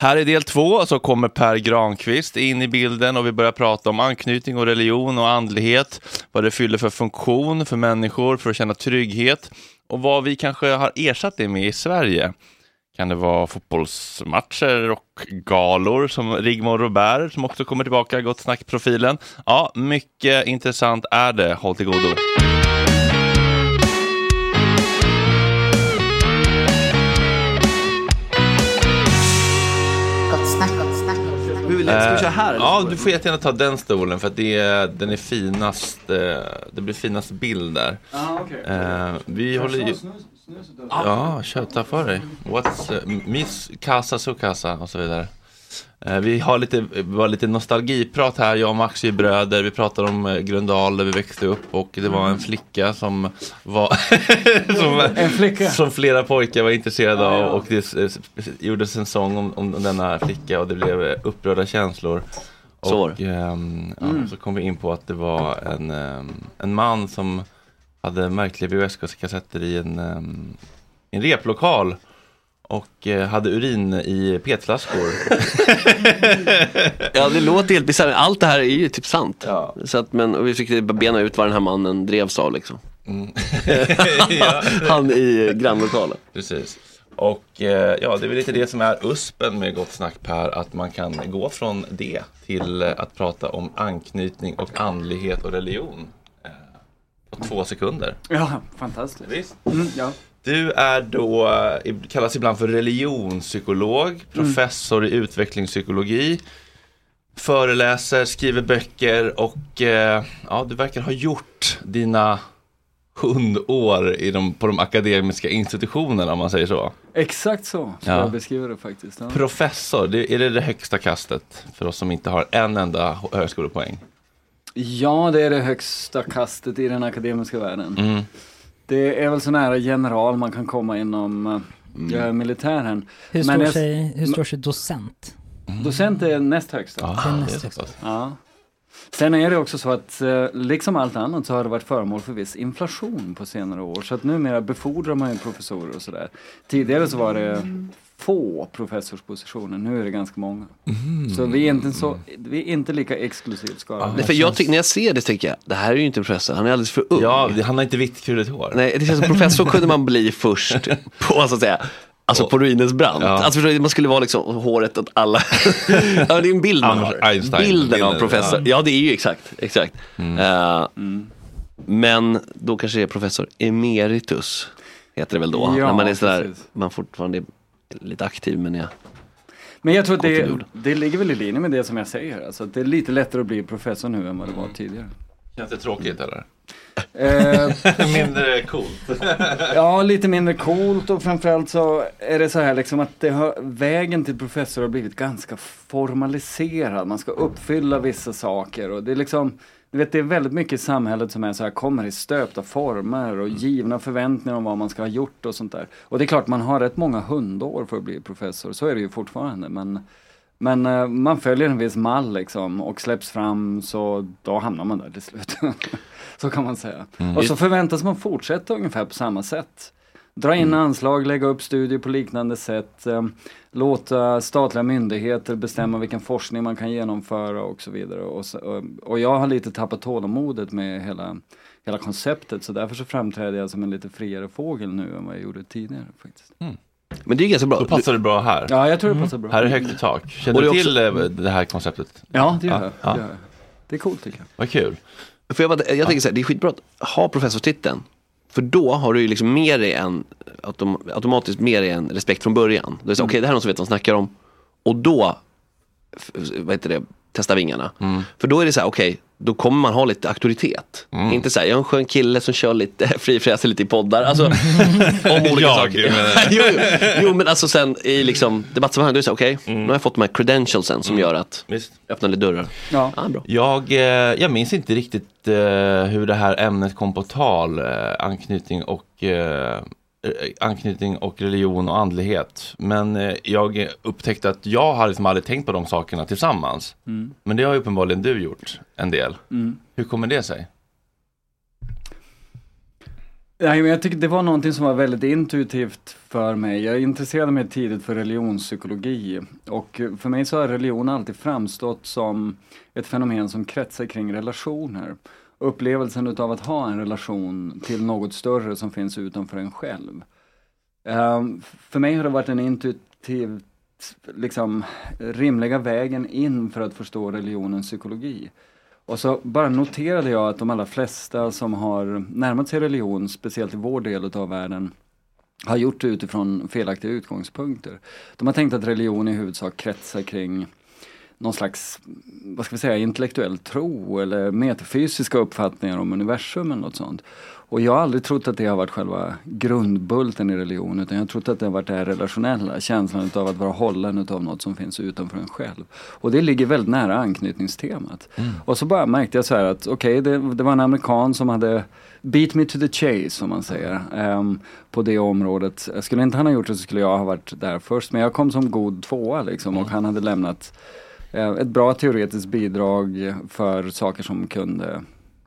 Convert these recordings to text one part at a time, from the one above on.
Här i del två så kommer Per Granqvist in i bilden och vi börjar prata om anknytning och religion och andlighet, vad det fyller för funktion för människor för att känna trygghet och vad vi kanske har ersatt det med i Sverige. Kan det vara fotbollsmatcher och galor som Rigmor Robert som också kommer tillbaka, Gott Snack-profilen. Ja, mycket intressant är det. Håll till godo. Vill Ska vi köra här? eller? Ja, du får jättegärna ta den stolen för att det är, den är finast, eh, det blir finast bild där. Ja, okej. Eh, vi håller ju... Ja, kör, ta för dig. What's, uh, Miss Casa su casa och så vidare. Eh, Vi har lite, var lite nostalgiprat här, jag och Max är bröder, vi pratar om eh, Gröndal där vi växte upp och det var en flicka som var som, En flicka. som flera pojkar var intresserade Ja, av ja. och det gjordes en sång om, om denna flicka och det blev eh, upprörda känslor. Och ehm, ja, Mm. så kom vi in på att det var en, ehm, en man som hade märkliga VHS-kassetter i en, i en replokal och eh, hade urin i petflaskor. Ja det låter helt bisarrt, allt det här är ju typ sant. Ja. Så att, men, och vi fick bena ut vad den här mannen drevs av liksom. Mm. Han i grannlokalen. Precis. Och eh, ja, det är väl lite det som är USPen med Gott Snack Per, att man kan gå från det till eh, att prata om anknytning och andlighet och religion på två sekunder. Ja, fantastiskt. Visst? Mm, ja. Du är då, eh, kallas ibland för religionspsykolog, professor i utvecklingspsykologi, föreläser, skriver böcker och eh, ja, du verkar ha gjort dina hundår i de, på de akademiska institutionerna om man säger så. Exakt så ska Ja. jag beskriva det faktiskt. Ja. Professor, det, är det det högsta kastet för oss som inte har en enda högskolepoäng? Ja, det är det högsta kastet i den akademiska världen. Mm. Det är väl så nära general man kan komma inom uh, militären. Hur Men står, jag- sig, hur står sig docent? Docent är näst högsta. Ja, Det är näst högsta. Ja. Sen är det också så att eh, liksom allt annat så har det varit föremål för viss inflation på senare år. Så att numera befordrar man ju professorer och sådär. Tidigare så var det få professorspositioner, nu är det ganska många. Så vi är inte, så, vi är inte lika exklusivt skadade. Nej, för jag tycker, när jag ser det tänker jag, det här är ju inte en professor, han är alldeles för ung. Ja, han har inte vitt krulligt hår. Nej, det känns som professor kunde man bli först på så att säga. Alltså på ruinens brant. Ja. Alltså man skulle vara liksom håret åt alla. ja, det är en bild man har. Einstein, Bilden av professor. Ja. det är ju exakt, exakt. Eh, Men då kanske det är professor emeritus. Heter det väl då. Ja, när man är sådär, precis. man fortfarande är lite aktiv men jag. Men jag tror att det, det ligger väl i linje med det som jag säger. Alltså, att det är lite lättare att bli professor nu än vad det var tidigare. Känns det tråkigt eller? Eh, Mindre coolt. Ja, lite mindre coolt och framförallt så är det så här liksom att det har, vägen till professor har blivit ganska formaliserad. Man ska uppfylla vissa saker och det är liksom, du vet det är väldigt mycket i samhället som är så här, kommer i stöpta former och givna förväntningar om vad man ska ha gjort och sånt där. Och det är klart man har rätt många hundår för att bli professor, så är det ju fortfarande. Men, men eh, man följer en viss mall liksom och släpps fram så då hamnar man där till slut. så kan man säga. Och så förväntas man fortsätta ungefär på samma sätt. Dra in anslag, lägga upp studier på liknande sätt, eh, låta statliga myndigheter bestämma vilken forskning man kan genomföra och så vidare. Och, så, och, och jag har lite tappat tålamodet med hela, hela konceptet så därför så framträder jag som en lite friare fågel nu än vad jag gjorde tidigare faktiskt. Men det är ganska bra. Då passar det bra här. Ja, jag tror det passar bra. Här är högt i tak. Känner du till eh, det här konceptet? Ja, det gör Ja, jag. ja. Det, gör jag. det är coolt tycker jag. Vad kul. För jag, jag tänker så här, det är skitbra att ha professorstiteln. För då har du ju liksom med dig en, autom, automatiskt med dig en respekt från början. Är så, okej det här är någon som vet vad de snackar om. Och då, vad heter det, testa vingarna. För då är det så här, okej, då kommer man ha lite auktoritet. Inte så här, jag är en skön kille som kör lite, frifräser lite i poddar. Alltså, om olika Jag, saker. men- jo, jo, jo, men alltså sen i liksom debattsammanhang, då är det så okej, nu har jag fått de här credentialsen som gör att Visst. öppna lite dörrar. Ja. Ja, bra. Jag, eh, jag minns inte riktigt eh, hur det här ämnet kom på tal, eh, anknytning och eh, anknytning och religion och andlighet. Men eh, jag upptäckte att jag har liksom aldrig tänkt på de sakerna tillsammans. Men det har ju uppenbarligen du gjort en del. Hur kommer det sig? Nej, men jag tycker det var någonting som var väldigt intuitivt för mig. Jag intresserade mig tidigt för religionspsykologi och för mig så har religion alltid framstått som ett fenomen som kretsar kring relationer. Upplevelsen utav att ha en relation till något större som finns utanför en själv. Um, för mig har det varit en intuitiv, liksom rimliga vägen in för att förstå religionens psykologi. Och så bara noterade jag att de allra flesta som har närmat sig religion, speciellt i vår del av världen, har gjort det utifrån felaktiga utgångspunkter. De har tänkt att religion i huvudsak kretsar kring någon slags, vad ska vi säga, intellektuell tro eller metafysiska uppfattningar om universum eller något sånt. Och jag har aldrig trott att det har varit själva grundbulten i religion utan jag har trott att det har varit det här relationella, känslan av att vara hållen utav något som finns utanför en själv. Och det ligger väldigt nära anknytningstemat. Och så bara märkte jag så här att okej, det, det var en amerikan som hade beat me to the chase som man säger. ehm, på det området. Skulle inte han ha gjort det så skulle jag ha varit där först. Men jag kom som god tvåa liksom och han hade lämnat ett bra teoretiskt bidrag för saker som kunde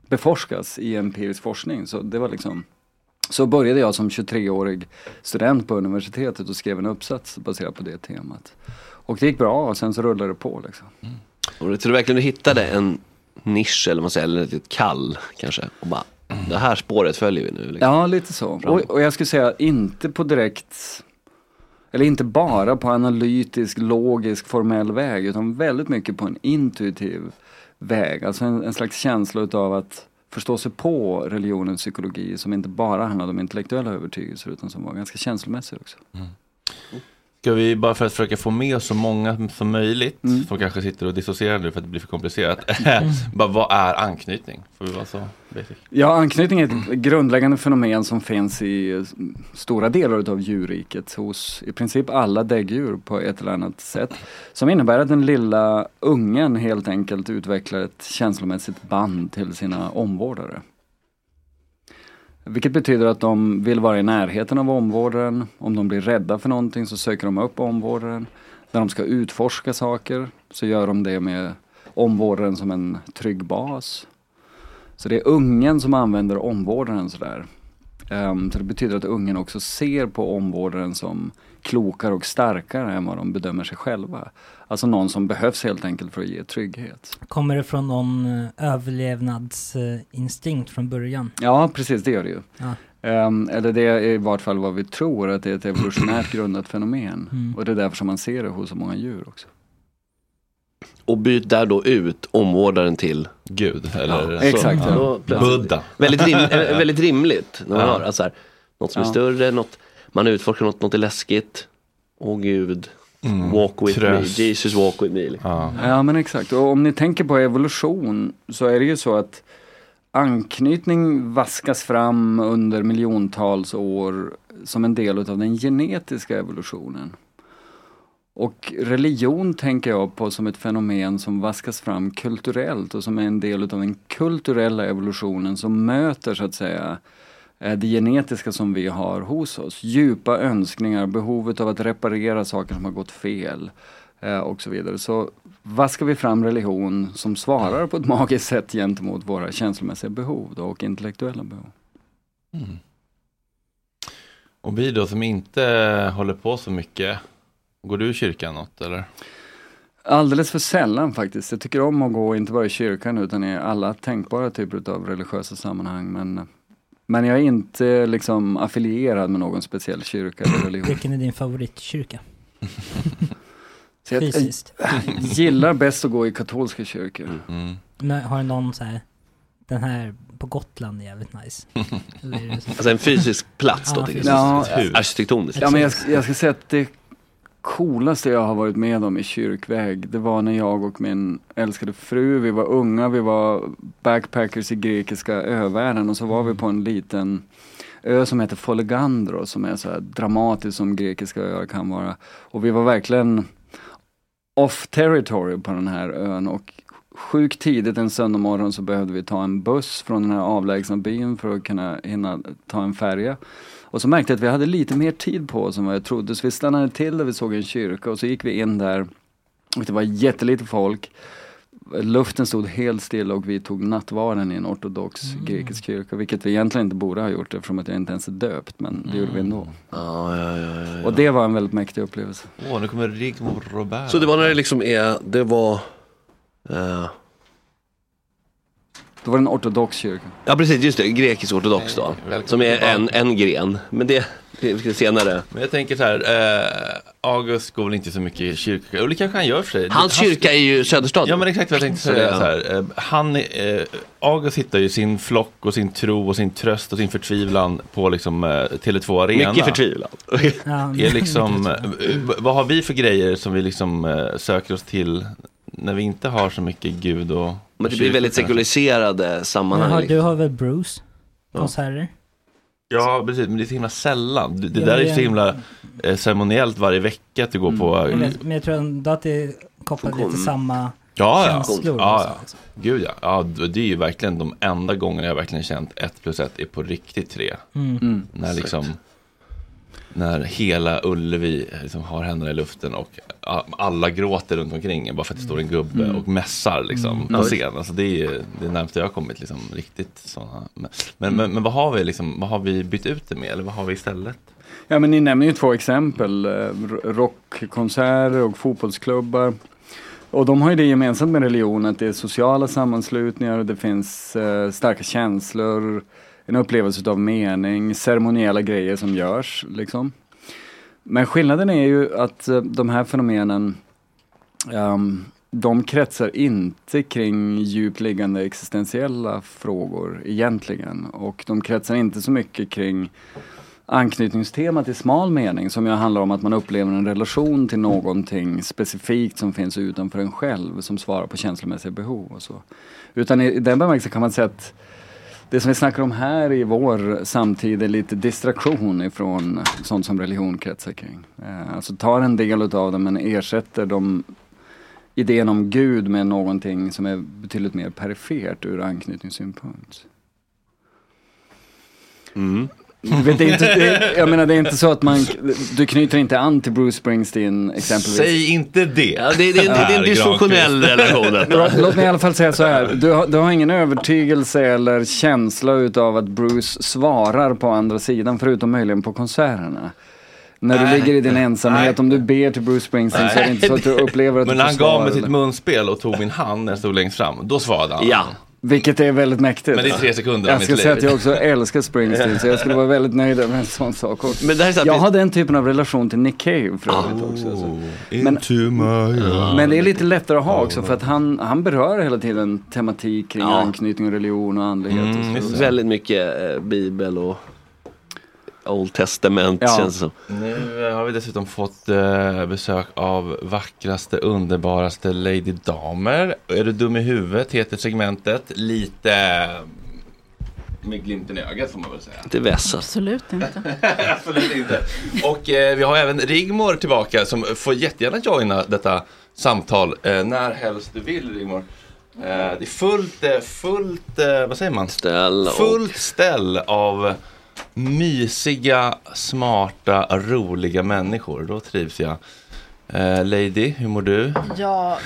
beforskas i empirisk forskning. Så det var liksom så började jag som 23-årig student på universitetet och skrev en uppsats baserat på det temat. Och det gick bra och sen så rullade det på liksom. Och jag tror verkligen du hittade en nisch eller man säger, eller ett kall kanske. Och bara, det här spåret följer vi nu. Liksom. Ja, lite så. Och, och jag skulle säga inte på direkt, eller inte bara på analytisk, logisk, formell väg, utan väldigt mycket på en intuitiv väg. Alltså en, en slags känsla utav att förstå sig på religionens psykologi som inte bara handlade om intellektuella övertygelser utan som var ganska känslomässig också. Mm. Ska vi, bara för att försöka få med så många som möjligt, Mm. som kanske sitter och dissocierar nu för att det blir för komplicerat. bara, vad är anknytning? Får vi vara så basic? Ja, anknytning är ett grundläggande fenomen som finns i eh, stora delar utav djurriket hos i princip alla däggdjur på ett eller annat sätt. Som innebär att den lilla ungen helt enkelt utvecklar ett känslomässigt band till sina omvårdare. Vilket betyder att de vill vara i närheten av omvårdaren. Om de blir rädda för någonting så söker de upp omvårdaren. När de ska utforska saker så gör de det med omvårdaren som en trygg bas. Så det är ungen som använder omvårdaren sådär. Ehm, så det betyder att ungen också ser på omvårdaren som klokare och starkare än vad de bedömer sig själva. Alltså någon som behövs helt enkelt för att ge trygghet. Kommer det från någon eh, överlevnadsinstinkt från början? Ja, precis det gör det ju. Ja. Ehm, eller det är i vart fall vad vi tror, att det är ett evolutionärt grundat fenomen. Mm. Och det är därför som man ser det hos så många djur också. Och byt där då ut omvårdaren till Gud, eller så- exakt, ja. Buddha. Väldigt, rim, väldigt rimligt. När man Ja. hör, alltså här, något som är Ja. större, något, man utforskar något, något är läskigt. Åh gud, Mm. walk with Tröst. me, Jesus walk with me. liksom. Ja. Ja men exakt, och om ni tänker på evolution så är det ju så att anknytning vaskas fram under miljontals år som en del av den genetiska evolutionen. Och religion tänker jag på som ett fenomen som vaskas fram kulturellt och som är en del av den kulturella evolutionen som möter så att säga eh, det genetiska som vi har hos oss. Djupa önskningar, behovet av att reparera saker som har gått fel eh, och så vidare. Så vaskar vi fram religion som svarar på ett magiskt sätt gentemot våra känslomässiga behov då, och intellektuella behov. Och vi då som inte håller på så mycket, går du i kyrkan något eller? Alldeles för sällan faktiskt. Jag tycker om att gå, inte bara i kyrkan utan i alla tänkbara typer av religiösa sammanhang. Men, men jag är inte liksom affilierad med någon speciell kyrka eller religion. Vilken är din favoritkyrka? Så jag, jag Fysiskt. gillar bäst att gå i katolska kyrkor. Mm. Men har du någon så här, den här på Gotland är jävligt nice? Eller är? Alltså en fysisk plats då, Ja, jag. Ja, hus. Arkitektoniskt. Ja, men jag, jag ska säga att det coolaste jag har varit med om i kyrkväg, det var när jag och min älskade fru, vi var unga, vi var backpackers i grekiska övärlden och så var vi på en liten ö som heter Folegandro som är så här dramatisk som grekiska öar kan vara. Och vi var verkligen off territory på den här ön och sjukt tidigt en söndag morgon så behövde vi ta en buss från den här avlägsna byn för att kunna hinna ta en färja. Och så märkte jag att vi hade lite mer tid på oss än vad jag trodde. Så vi stannade till där vi såg en kyrka och så gick vi in där. Och det var jättelite folk. Luften stod helt stilla och vi tog nattvarden i en ortodox grekisk kyrka. Vilket vi egentligen inte borde ha gjort eftersom att jag inte ens är döpt. Men det gjorde vi ändå. Ja, ja, ja, ja, ja. Och det var en väldigt mäktig upplevelse. Åh, nu kommer Rigmor Robert. Så det var när det liksom är, det var eh, Då var det en ortodox kyrka. Ja precis, just det, grekisk ortodox då. Välkommen Som är en, en gren. Men det, senare. Men jag tänker så här, eh, August går väl inte så mycket i kyrka, och det kanske han gör för sig. Hans kyrka är ju Söderstad. Ja men exakt vad jag tänkte säga. Så här, eh, han, eh, August hittar ju sin flock och sin tro och sin tröst och sin förtvivlan på liksom, eh, Tele2 Arena. Mycket förtvivlan. Är liksom, eh, vad har vi för grejer som vi liksom eh, söker oss till när vi inte har så mycket Gud och Men det blir väldigt sekulariserade sammanhang. Men har, liksom. du har väl Bruce? Konserter? Ja, precis, men det är så himla sällan. Det, det Ja, där är så himla eh, ceremoniellt varje vecka att du går på... Jag vet, Men jag tror ändå att det är kopplat lite till samma Ja, ja. känslor. ja, och så, ja. liksom. Gud ja. ja. Det är ju verkligen de enda gångerna jag verkligen känt ett plus ett är på riktigt tre. Mm. När liksom när hela Ullevi liksom har händerna i luften och alla gråter runt omkring bara för att det står en gubbe Mm. och mässar liksom Mm. på scen. Alltså det är ju det närmaste jag har kommit liksom riktigt sådana. Men, men, men, men vad har vi liksom, vad har vi bytt ut det med eller vad har vi istället? Ja men ni nämner ju två exempel, eh, rockkonserter och fotbollsklubbar. Och de har ju det gemensamt med religion att det är sociala sammanslutningar och det finns eh, starka känslor, en upplevelse av mening, ceremoniella grejer som görs liksom. Men skillnaden är ju att eh, de här fenomenen um, de kretsar inte kring djupt liggande existentiella frågor egentligen. Och de kretsar inte så mycket kring anknytningstemat i smal mening som ju handlar om att man upplever en relation till någonting specifikt som finns utanför en själv som svarar på känslomässiga behov och så. Utan i, i den bemärkelsen kan man säga att det som vi snackar om här i vår samtid är lite distraktion ifrån sånt som religion kretsar kring. Eh, alltså tar en del utav det men ersätter de idén om Gud med någonting som är betydligt mer perifert ur anknytningssynpunkt. Mm. Vet, det är inte, det, jag menar det är inte så att man, du knyter inte an till Bruce Springsteen exempelvis. Säg inte det! Ja, det, det, det, det är en dysfunktionell relation. Låt, mig i alla fall säga så här. Du har, du har ingen övertygelse eller känsla utav att Bruce svarar på andra sidan förutom möjligen på konserterna. När du Nej. ligger i din ensamhet, Nej. om du ber till Bruce Springsteen så är det inte så att du upplever att Men du när han gav mig sitt munspel och tog min hand när jag stod längst fram, då svarade han. Ja. Vilket är väldigt mäktigt. Men det är tre sekunder Jag ska säga att jag också älskar Springsteen så jag skulle vara väldigt nöjd med en sån sak också. Men det här är så att Jag vi- har den typen av relation till Nick Cave för övrigt också. Alltså. Oh, Men- Men det är lite lättare att ha också för att han, han berör hela tiden tematik kring Ja. anknytning och religion och andlighet. Mm, och så. det. Väldigt mycket eh, bibel och Old Testament Ja. känns det som. Nu eh, har vi dessutom fått eh, besök av vackraste, underbaraste Lady Damer. Är du dum i huvudet heter segmentet. Lite eh, med glimten i ögat får man väl säga. Inte vässat. Absolut inte. Absolut inte. Och eh, vi har även Rigmor tillbaka som får jättegärna joina detta samtal eh, när helst du vill Rigmor. Eh, det är fullt, eh, fullt, eh, vad säger man? Ställ och... Fullt ställ av mysiga, smarta, roliga människor. Då trivs jag. Eh, Lady, hur mår du? Jag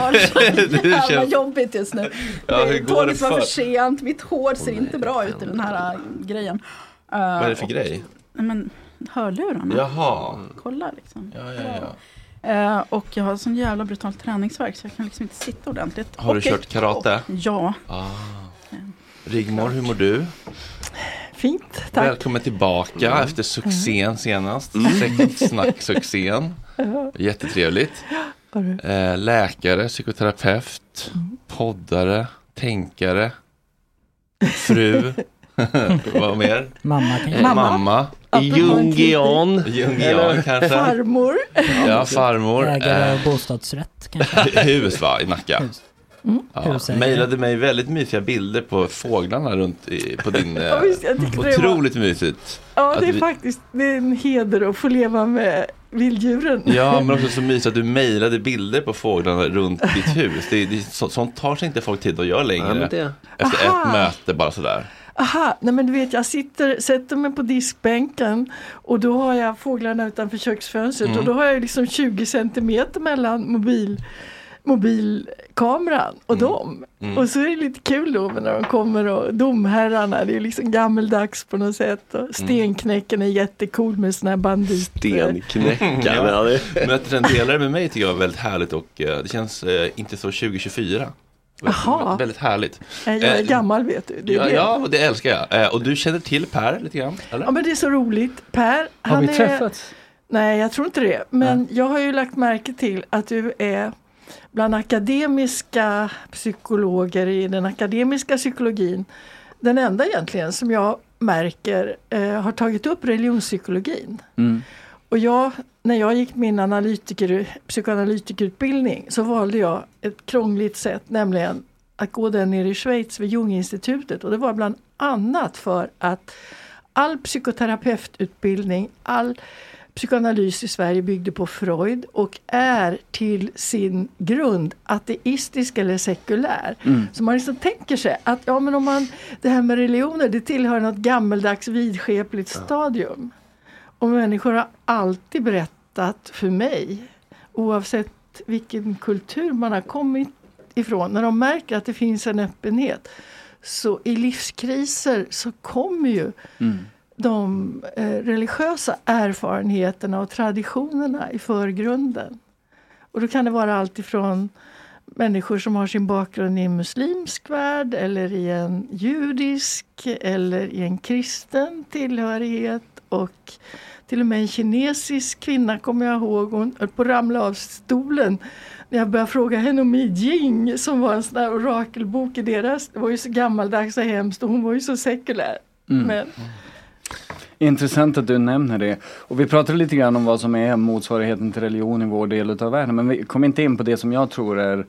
har det så jävla känns- jobbigt just nu. Ja, hur Eh, går Tåget det var för- för sent, mitt hår ser inte bra ut i den här äh, grejen. Uh, Vad är det för grej? Nej, men hörlurarna, Jaha. kolla liksom. Ja, ja, ja. Eh, och jag har sån jävla brutal träningsvärk så jag kan liksom inte sitta ordentligt. Har du Okej. kört karate? Ja, Ah. Rigmor, hur mår du? Fint, tack. Välkommen tillbaka efter succén senast. Sexsnack-succén. Jättetrevligt. Eh, läkare, psykoterapeut, poddare, tänkare, fru. Vad mer? Mamma Eh, Mamma. Mamma. Jungian. Jungian kanske. Farmor. Ja, farmor. ägare av Eh, bostadsrätt kanske. hus va, i Nacka. Hus. Ja, Husägare. mejlade mig väldigt mysiga bilder på fåglarna runt i, på din... Ja, visst, det var- otroligt mysigt. Ja, det är vi- faktiskt det är en heder att få leva med vilddjuren. Ja, men också så mysigt att du mejlade bilder på fåglarna runt ditt hus. Det, det, så, sånt tar sig inte folk tid att göra längre. Ja, men det... Efter Aha. ett möte bara sådär. Aha, nej men du vet jag sitter, sätter mig på diskbänken och då har jag fåglarna utanför köksfönstret Mm. och då har jag liksom 20 centimeter mellan mobil, mobilkameran och dem. Mm. Och så är det lite kul då när de kommer och domherrarna, det är liksom gammeldags på något sätt. Och stenknäcken är jättecool med såna här banditer. Stenknäckaren. Ja, att representera det med mig tycker jag var väldigt härligt och eh, det känns eh, inte så 2024. Jaha. Väldigt härligt. Jag är Eh, gammal vet du. Det är Ja, det. ja, och det älskar jag. Eh, och du känner till Per lite grann? Eller? Ja men det är så roligt. Per, Har han vi är... träffats? Nej, jag tror inte det. Men jag har ju lagt märke till att du är bland akademiska psykologer i den akademiska psykologin den enda egentligen som jag märker eh, har tagit upp religionspsykologin. Mm. Och jag, när jag gick min analytiker, psykoanalytikerutbildning så valde jag ett krångligt sätt, nämligen att gå den nere i Schweiz vid Junginstitutet. Och det var bland annat för att all psykoterapeututbildning, all psykoanalys i Sverige byggde på Freud och är till sin grund ateistisk eller sekulär. Mm. Så man liksom tänker sig att ja, men om man, det här med religioner det tillhör något gammeldags vidskepligt stadium. Och människor har alltid berättat för mig, oavsett vilken kultur man har kommit ifrån, när de märker att det finns en öppenhet. Så i livskriser så kommer ju Mm. De eh, religiösa erfarenheterna och traditionerna i förgrunden. Och då kan det vara allt ifrån människor som har sin bakgrund i en muslimsk värld eller i en judisk eller i en kristen tillhörighet och till och med en kinesisk kvinna kommer jag ihåg, hon höll på att ramla av stolen när jag började fråga henne om I Ching som var en sån där orakelbok i deras, det var ju så gammaldags och hemskt och hon var ju så sekulär. Mm. Men Intressant att du nämner det. Och vi pratade lite grann om vad som är motsvarigheten till religion i vår del av världen. Men vi kom inte in på det som jag tror är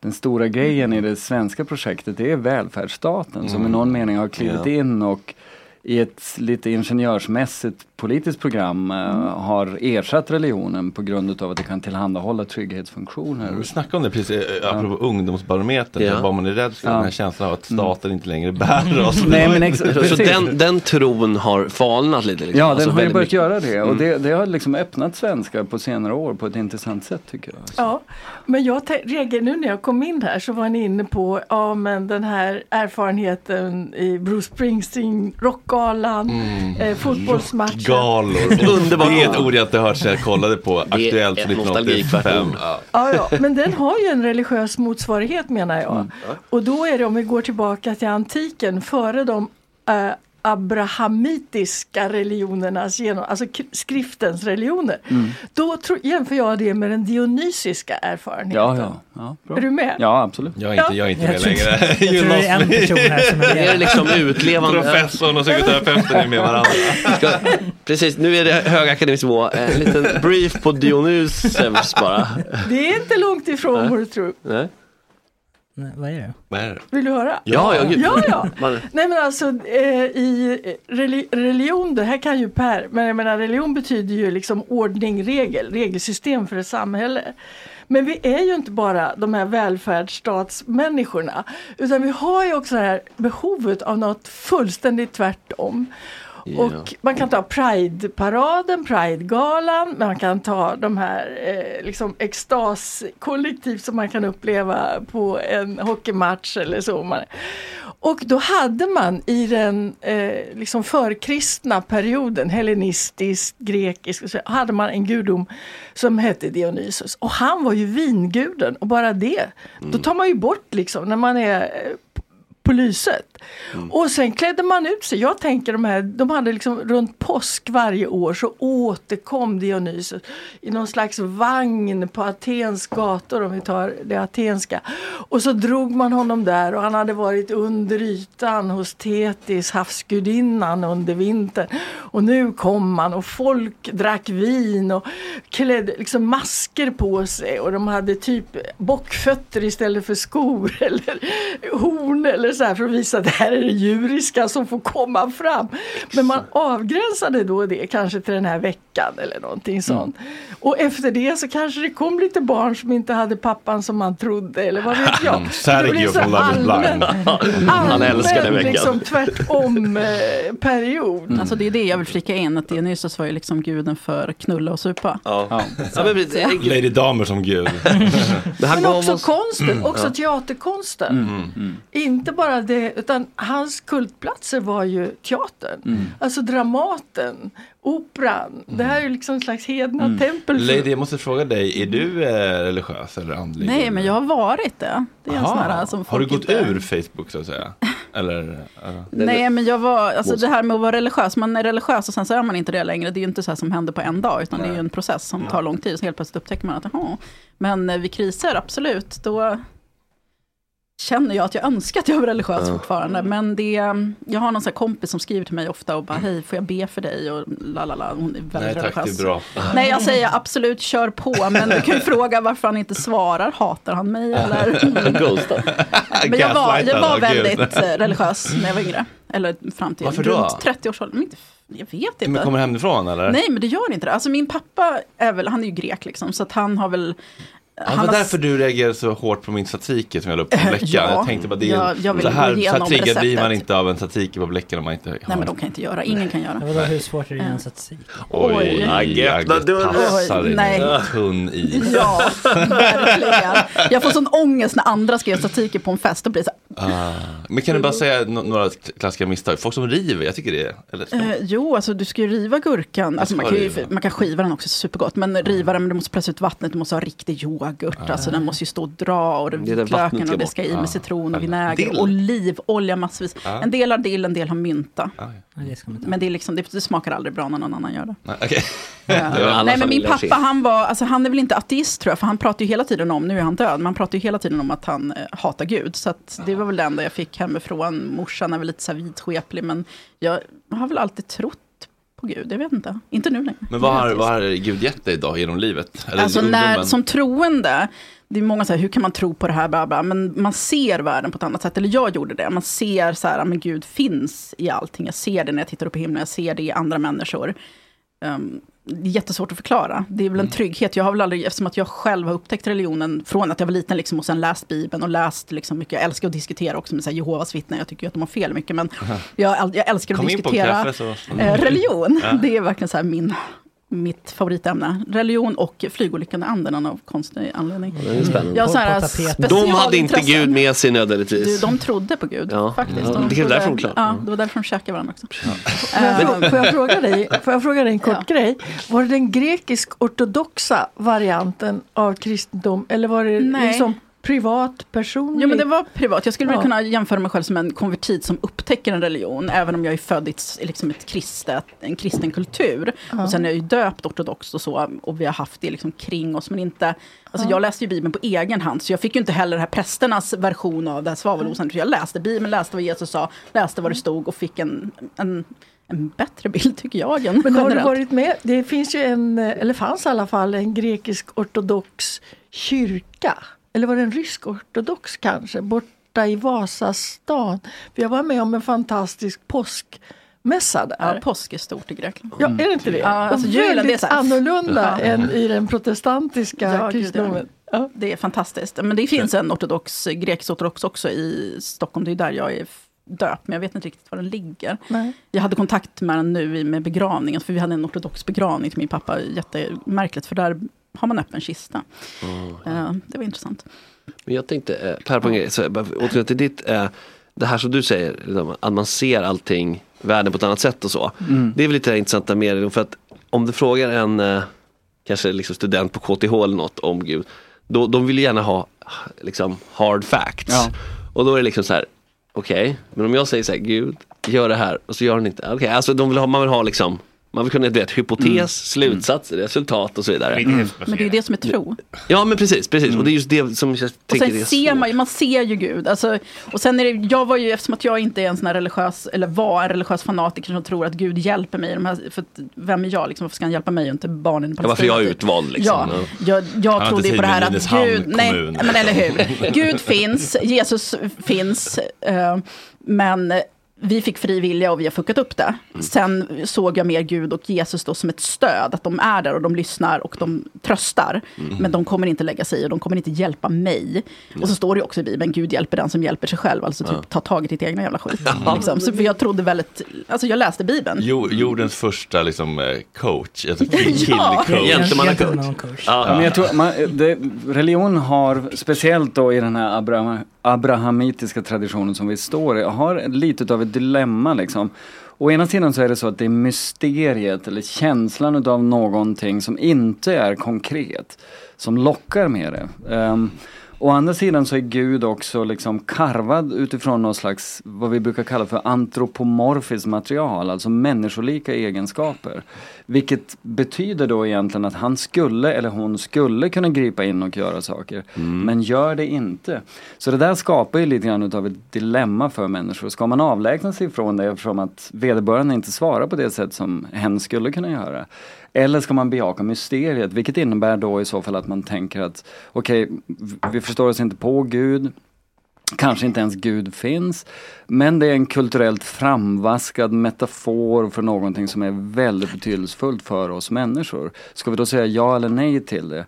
den stora grejen i det svenska projektet. Det är välfärdsstaten som i Mm. någon mening har klivit Ja. in och i ett lite ingenjörsmässigt politiskt program eh, har ersatt religionen på grund av att det kan tillhandahålla trygghetsfunktioner. Vi snackade om det precis, eh, apropå ungdomsbarometern, Ja. vad man är rädd för, Ja. den här känslan av att staten inte längre bär oss. Nej, men ex- Så den, den tron har falnat lite? Liksom. Ja, Alltså den har ju börjat mycket. göra det och Mm. det, det har liksom öppnat svenskar på senare år på ett intressant sätt tycker jag. Ja, men jag reagerade nu när jag kom in här så var ni inne på ja, men den här erfarenheten i Bruce Springsteen, Rockgalan, eh, fotbollsmatchen. Galor. Underbart. Det är ett ord jag inte hört sedan jag kollade på Aktuellt ett från 1985. nostalgikvarton. Ja. Ja, ja, men den har ju en religiös motsvarighet menar jag. Mm. Och då är det om vi går tillbaka till antiken före de eh, abrahamitiska religionernas, genom, alltså skriftens religioner. Mm. Då tro, jämför jag det med den dionysiska erfarenheten. Ja, ja, ja, bra. Är du med? Ja, absolut. Jag är inte, jag är inte Jag med tror, längre. jag tror det är en person här som är Det är med. liksom utlevande. Professorn och psykoterapeuten är med varandra. Ska, precis, nu är det högakademisk nivå. En liten brief på Dionysus bara. Det är inte långt ifrån vad du tror. Nej. Nej, vad är det? Vad är det? Vill du höra? Ja, ja, gud. Ja, ja. Nej men alltså eh, i reli- religion, det här kan ju Per, men jag menar religion betyder ju liksom ordning, regel, regelsystem för ett samhälle. Men vi är ju inte bara de här välfärdsstatsmänniskorna utan vi har ju också det här behovet av något fullständigt tvärtom. Ja. Och man kan ta Pride-paraden, Pride-galan, man kan ta de här eh, liksom extaskollektiv som man kan uppleva på en hockeymatch eller så. Och då hade man i den eh, liksom förkristna perioden, hellenistisk, grekisk, så, hade man en gudom som hette Dionysos. Och han var ju vinguden och bara det, då tar man ju bort liksom när man är eh, på lyset. Mm. Och sen klädde man ut sig. Jag tänker de här, de hade liksom runt påsk varje år så återkom Dionysos i någon slags vagn på Atens gator om vi tar det atenska. Och så drog man honom där och han hade varit under ytan hos Tetis, havsgudinnan under vintern. Och nu kom han och folk drack vin och klädde liksom masker på sig och de hade typ bockfötter istället för skor eller horn eller så här för att visa det här är det djuriska som får komma fram. Men man avgränsade då det kanske till den här veckan eller någonting sånt. Och efter det så kanske det kom lite barn som inte hade pappan som man trodde eller vad vet jag. Sergio från Love is blind. Han allmän, veckan. liksom tvärtom eh, period. Alltså det är det jag vill flika in, att Dionysos var ju liksom guden för knulla och supa. ja. Ja. Ja, men. Lady Damer som gud. det här Men också oss... konsten, också teaterkonsten. Mm. Inte bara det, utan hans kultplatser var ju teatern. Mm. Alltså Dramaten, Operan. Det här är ju liksom en slags hedna Mm. tempel. Lady, jag måste fråga dig, är du eh, religiös eller andlig? Nej, men jag har varit det. Det är en här som Har du gått inte... ur Facebook så att säga? Eller? eh, Nej, men jag var, alltså det här med att vara religiös, man är religiös och sen så är man inte det längre. Det är ju inte så här som händer på en dag, utan det är ju en process som tar lång tid. Så helt plötsligt upptäcker man att, jaha, men eh, vid kriser, absolut, då, känner jag att jag önskar att jag var religiös Ja. fortfarande. Men det, jag har någon sån kompis som skriver till mig ofta och bara, hej, får jag be för dig? Och lalala, hon är väldigt Nej tack, religiös. det är bra. Nej, jag säger absolut, kör på. Men du kan ju fråga varför han inte svarar. Hatar han mig eller? Men jag var, jag var väldigt eh, religiös när jag var yngre. Eller fram till Varför runt 30-årsåldern. Men inte- Jag vet inte. Men kommer hemifrån eller? Nej, men det gör inte det. Alltså min pappa är väl, han är ju grek liksom, så att han har väl... Ja, det han var har- därför du reagerade så hårt på min satike som jag la upp på Bleckan. ja. jag tänkte bara det är, Jag- jag så här, triggad blir man inte av en satike på Bleckan om man inte har. Nej, men de kan inte göra. Ingen kan göra. Vadå, hur svårt är det att göra en statistik? Oj, Oj. Agge, passa dig Nej. nu. Tunn is. Ja, verkligen. Jag får sån ångest när andra ska göra statiker på en fest. Då blir det så här, Ah. Men kan du bara säga några klassiska misstag? Folk som river, jag tycker det är... Eller, Eh, jo, alltså du ska ju riva gurkan. Alltså, man, kan ju, man kan skiva den också supergott. Men riva den, men du måste pressa ut vattnet, du måste ha riktig yoghurt. Alltså den måste ju stå och dra och det, Det ska och det bort. ska i Ah. med citron och Dill. vinäger. Olivolja massvis. Ah. En del har dill, en del har mynta. Det inte. Men det, är liksom, det, det smakar aldrig bra när någon annan gör det. Nej, alla Nej men min pappa han var, alltså han är väl inte ateist tror jag, för han pratar ju hela tiden om, nu är han död, men han pratar ju hela tiden om att han eh, hatar Gud. Så att det var väl det enda jag fick hemifrån. Morsan är väl lite så här vidskeplig, men jag har väl alltid trott på Gud, jag vet inte. Inte nu längre. Men vad har, ateist. vad har Gud gett dig då genom livet? Eller Alltså när, som troende, det är många så här, hur kan man tro på det här, bla bla, men man ser världen på ett annat sätt, eller jag gjorde det. Man ser så här, men Gud finns i allting. Jag ser det när jag tittar upp i himlen, jag ser det i andra människor. Um, det är jättesvårt att förklara. Det är väl en trygghet. Jag har väl aldrig, eftersom att jag själv har upptäckt religionen från att jag var liten liksom, och sen läst Bibeln och läst liksom, mycket. Jag älskar att diskutera också med så här, Jehovas vittnen. Jag tycker ju att de har fel mycket, men jag, jag älskar att Kom diskutera kaffe så... eh, religion. Ja. Det är verkligen så här min, mitt favoritämne. Religion och flygolyckan i anden av konstig anledning. Det är spännande. Jag har så här På tapeten. De hade inte. Gud med sig Du, nödvändigtvis. de trodde på Gud, Ja, faktiskt. ja, De det är trodde- därför de. Ja, det var därför de käkade varandra också. Får jag, Eh, frå- får jag fråga dig, får jag fråga dig en kort Ja. grej? Var det den grekisk-ortodoxa varianten av kristendom eller var det Nej. liksom privat, personlig? Jo men det var privat. Jag skulle väl Ja. kunna jämföra mig själv som en konvertit som upptäcker en religion. Även om jag är född i ett, liksom ett kristet, en kristen kultur. Och sen är jag ju döpt ortodoxt och så. Och vi har haft det liksom kring oss. Men inte, alltså jag läste ju Bibeln på egen hand. Så jag fick ju inte heller det här prästernas version av det här svavelosan. Jag läste Bibeln, läste vad Jesus sa, läste vad det stod och fick en, en, en bättre bild tycker jag. Än Men har du varit med? Det finns ju en, eller fanns i alla fall, en grekisk-ortodox kyrka. Eller var det en rysk-ortodox kanske? Borta i Vasastan. För jag var med om en fantastisk påskmässa där. Ja, påsk är stort i Grekland. Ja, är det inte det? Ja, alltså och julen, det är väldigt så här- annorlunda Ja. än i den protestantiska Ja, kristendomen. Ja. Det är fantastiskt. Men det finns en ortodox, grekisk ortodox också i Stockholm. Det är där jag är döpt, men jag vet inte riktigt var den ligger. Nej. Jag hade kontakt med den nu med begravningen, för vi hade en ortodox begravning till min pappa. Jättemärkligt, för där har man öppen kista. Eh, det var intressant. Men jag tänkte, eh, Per på en grej, så återknyta till ditt, eh, det här som du säger, liksom, att man ser allting, världen på ett annat sätt och så. Det är väl lite intressanta med det, för att om du frågar en, kanske liksom student på KTH eller något om Gud, då, de vill ju gärna ha liksom hard facts. Ja. Och då är det liksom så här, okej, men om jag säger så här, Gud, gör det här, och så gör den inte, okej, alltså de vill ha, man vill ha liksom, man vill kunna, du vet, hypotes, slutsatser, resultat och så vidare. Men det är ju det som är tro. Ja men precis, precis. och det är just det som jag Och tänker sen är ser svårt. man, ju- man ser ju Gud. Alltså, och sen är det, jag var ju, eftersom att jag inte är en sån här religiös, eller var en religiös fanatiker som tror att Gud hjälper mig. i De här, för att, vem är jag liksom? Varför ska han hjälpa mig och inte barnen i Ja, varför jag är utvald liksom. Ja, jag, jag trodde ju på det här att Gud, nej, men eller hur. Gud finns, Jesus finns, eh, men vi fick fri vilja och vi har fuckat upp det. Sen såg jag mer Gud och Jesus då som ett stöd, att de är där och de lyssnar och de tröstar. Men de kommer inte lägga sig i och de kommer inte hjälpa mig. Och så står det också i Bibeln, Gud hjälper den som hjälper sig själv, alltså typ ta tag i ditt egna jävla skit. Liksom. Så för jag trodde väldigt, alltså jag läste Bibeln. Jo, jordens första liksom, eh, coach, alltså Ja. killcoach. Gentlemannacoach. Ja, men jag tror, man, det, religion har, speciellt då i den här Abraham, abrahamitiska traditionen som vi står i, har lite av ett dilemma liksom. Å ena sidan så är det så att det är mysteriet eller känslan utav någonting som inte är konkret, som lockar med det. Um, Å andra sidan så är Gud också liksom karvad utifrån någon slags, vad vi brukar kalla för antropomorfiskt material, alltså människolika egenskaper. Vilket betyder då egentligen att han skulle eller hon skulle kunna gripa in och göra saker, men gör det inte. Så det där skapar ju lite grann utav ett dilemma för människor. Ska man avlägsna sig från det eftersom att vederbörande inte svarar på det sätt som hen skulle kunna göra? Eller ska man bejaka mysteriet, vilket innebär då i så fall att man tänker att okej, okay, vi förstår oss inte på Gud, Kanske inte ens Gud finns. Men det är en kulturellt framvaskad metafor för någonting som är väldigt betydelsefullt för oss människor. Ska vi då säga ja eller nej till det?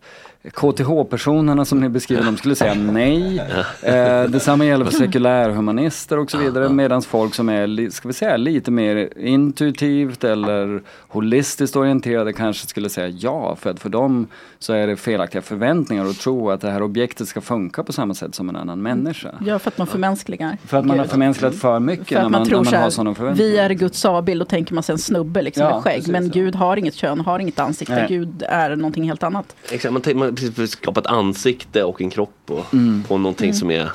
KTH-personerna som ni beskriver, de skulle säga nej. Eh, detsamma gäller för sekulärhumanister och så vidare. Medan folk som är, ska vi säga, lite mer intuitivt eller holistiskt orienterade kanske skulle säga ja. För att för dem så är det felaktiga förväntningar och tro att det här objektet ska funka på samma sätt som en annan människa. Ja, för att man förmänskligar. För att man har Gud. förmänsklat för mycket För när att man, man tror när man har så sådana förväntningar. vi är Guds avbild, då tänker man sig en snubbe liksom Ja, med skägg. precis, men ja. Gud har inget kön, har inget ansikte. Nej. Gud är någonting helt annat. Exakt, man precis skapar ett ansikte och en kropp och, Mm. på någonting som är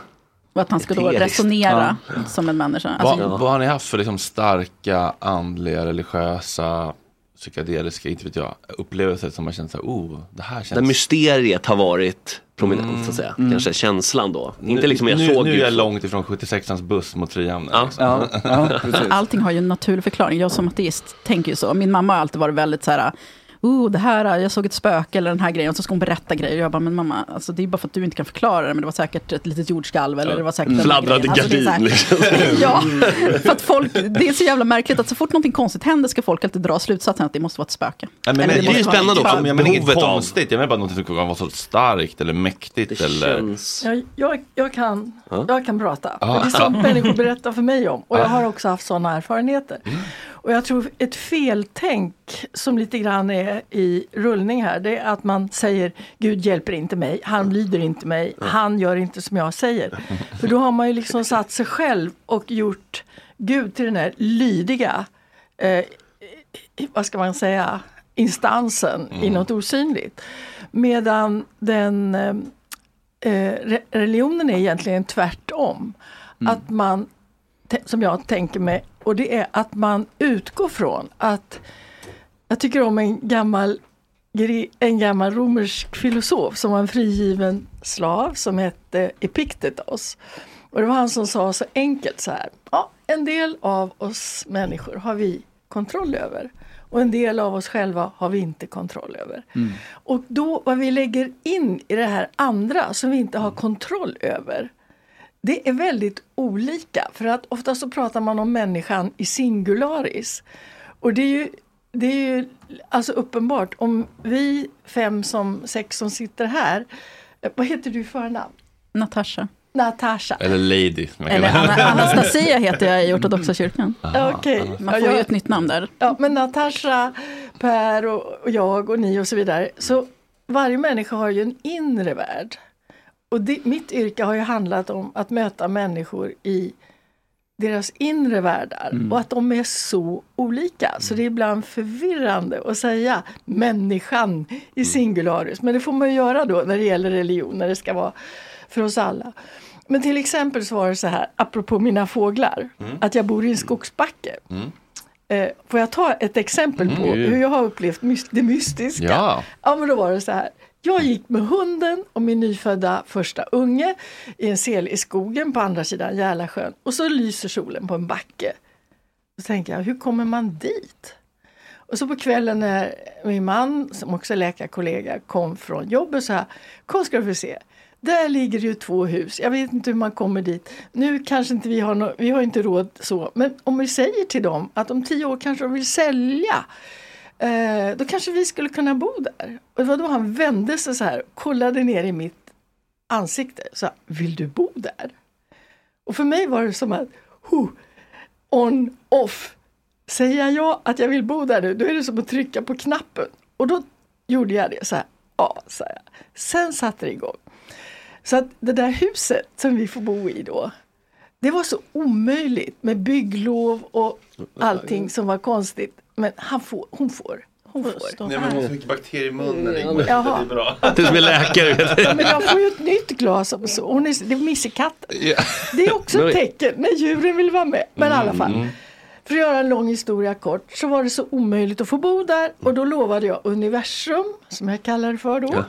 Och att han ska då resonera som en människa. Alltså, Vad, vad har ni haft för liksom starka andliga, religiösa, psykedeliska, inte vet jag, upplevelser som har känt så här, oh, det här Där känns... mysteriet har varit prominent så att säga. Kanske känslan då. Inte liksom jag Mm. nu, såg nu är jag långt ifrån 76ans buss mot Frihamnen. Ja. liksom. Ja, ja. Allting har ju en naturlig förklaring. Jag som ateist tänker ju så. Min mamma har alltid varit väldigt så här, oh, det här, jag såg ett spöke eller den här grejen. Och så ska hon berätta grejer. Och jag bara, men mamma, alltså, det är bara för att du inte kan förklara det. Men det var säkert ett litet jordskalv eller det var säkert grejen. Alltså, det gardin liksom. Ja, för att folk, det är så jävla märkligt att så fort någonting konstigt händer ska folk alltid dra slutsatsen att det måste vara ett spöke. Nej, men, Eller men, det är ju spännande också. Jag menar inget konstigt, jag menar bara något som kan vara så starkt eller mäktigt Det eller... känns... Jag, jag, jag, kan, Ja. jag kan prata. Ja. Det är sånt människor berättar för mig om. Och jag har också haft sådana erfarenheter. Och jag tror ett feltänk som lite grann är i rullning här. Det är att man säger Gud hjälper inte mig, han lyder inte mig, han gör inte som jag säger. För då har man ju liksom satt sig själv och gjort Gud till den här lydiga, eh, vad ska man säga, instansen i något osynligt. Medan den eh, eh, re- religionen är egentligen tvärtom. Att man, som jag tänker mig, och det är att man utgår från att, jag tycker om en gammal, en gammal romersk filosof som var en frigiven slav som hette Epiktetos. Och det var han som sa så enkelt så här, ja, en del av oss människor har vi kontroll över. Och en del av oss själva har vi inte kontroll över. Och då vad vi lägger in i det här andra som vi inte har kontroll över. Det är väldigt olika för att ofta så pratar man om människan i singularis. Och det är ju, det är ju alltså uppenbart om vi fem som sex som sitter här. eh, Vad heter du förnamn? Natasha. Natasha. Eller lady. Eller. Anna, Anastasia heter jag i ortodoxa kyrkan. Okej. Man Ja, får ju jag- ett nytt namn där. Ja, men Natasha, Per och, och jag och ni och så vidare. Så varje människa har ju en inre värld. Och det, mitt yrke har ju handlat om att möta människor i deras inre världar och att de är så olika. Så det är ibland förvirrande att säga människan i singularis. Men det får man göra då när det gäller religion, när det ska vara för oss alla. Men till exempel så var det så här, apropå mina fåglar, att jag bor i en skogsbacke. Eh, får jag ta ett exempel på Mm. hur jag har upplevt mys- det mystiska? Ja. Ja, men då var det så här. Jag gick med hunden och min nyfödda första unge i en sel i skogen på andra sidan Järlasjön och så lyser solen på en backe. Då tänker jag, hur kommer man dit? Och så på kvällen när min man, som också är läkarkollega, kom från jobbet så här, kom ska du få se. Där ligger ju två hus. Jag vet inte hur man kommer dit. Nu kanske inte vi har no- vi har inte råd så. Men om vi säger till dem att om tio år kanske de vill sälja. Eh, då kanske vi skulle kunna bo där. Och det var då han vände sig så här, kollade ner i mitt ansikte. Så här, vill du bo där? Och för mig var det som att, huh, on, off. Säger jag att jag vill bo där nu, då är det som att trycka på knappen. Och då gjorde jag det så här, ja, sa jag. Sen satte det igång. Så att det där huset som vi får bo i då, det var så omöjligt med bygglov och allting som var konstigt. Men han får, hon får. Hon får stå Nej, men hon har så mycket bakterier i munnen. Ingmar. Jaha. Det är bra. Du som är läkare. Men jag får ju ett nytt glas och så. Hon är, det är missekatten. Ja. Det är också ett tecken när djuren vill vara med. Men i alla Mm. fall. För att göra en lång historia kort så var det så omöjligt att få bo där och då lovade jag universum som jag kallar det för då. Ja.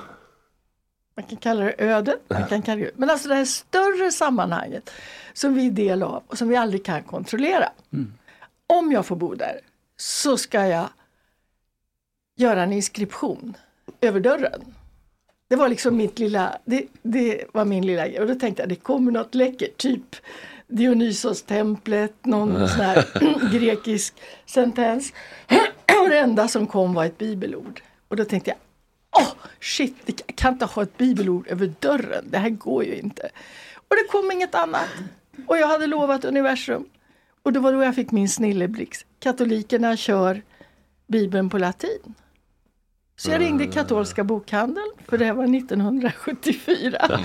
Man kan kalla det ödet, man kan kalla det, men alltså det här större sammanhanget som vi är del av och som vi aldrig kan kontrollera. Om jag får bo där så ska jag göra en inskription över dörren. Det var liksom mitt lilla, det, det var min lilla grej och då tänkte jag det kommer något läckert, typ Dionysos-templet, någon sån här grekisk sentens. Och det enda som kom var ett bibelord. Och då tänkte jag, åh shit, jag kan inte ha ett bibelord över dörren, det här går ju inte. Och det kom inget annat. Och jag hade lovat universum. Och det var då jag fick min snilleblixt. Katolikerna kör Bibeln på latin. Så jag ringde katolska bokhandeln, för det här var 1974,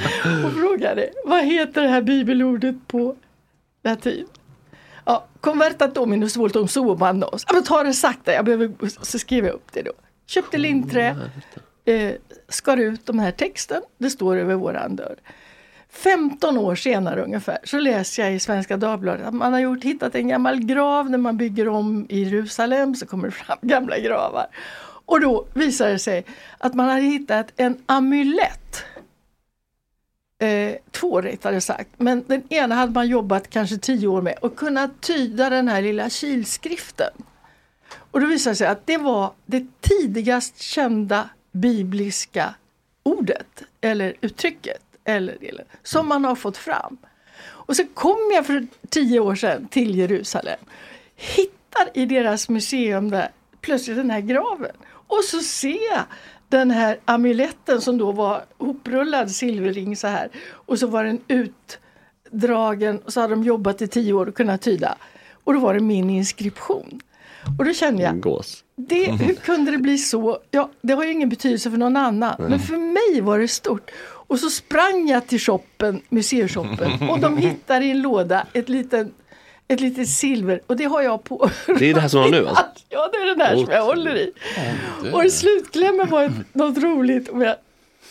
och frågade vad heter det här bibelordet på latin? Ja, convertat dominus voltum suomannos. Ja, men ta det sakta, jag behöver, så skrev jag upp det då. Köpte linträ, eh, skar ut de här texten, det står över våran dörr. 15 år senare ungefär så läser jag i Svenska Dagbladet att man har gjort, hittat en gammal grav när man bygger om i Jerusalem så kommer det fram gamla gravar. Och då visar det sig att man hade hittat en amulett. Eh, två rättare sagt, men den ena hade man jobbat kanske tio år med och kunnat tyda den här lilla kilskriften. Och då visar det sig att det var det tidigast kända bibliska ordet eller uttrycket eller delen, som man har fått fram. Och så kom jag för tio år sedan till Jerusalem. Hittar i deras museum där plötsligt den här graven. Och så ser jag den här amuletten som då var hoprullad silverring så här. Och så var den utdragen och så hade de jobbat i tio år och kunnat tyda. Och då var det min inskription. Och då kände jag, Gås. det, hur kunde det bli så? Ja, det har ju ingen betydelse för någon annan. Men för mig var det stort. Och så sprang jag till shoppen, museishoppen och de hittar i en låda ett litet, ett litet silver och det har jag på. Det är det här som har nu alltså? Ja, det är den här som jag håller i. Och i slutklämmen var ett, något roligt, om jag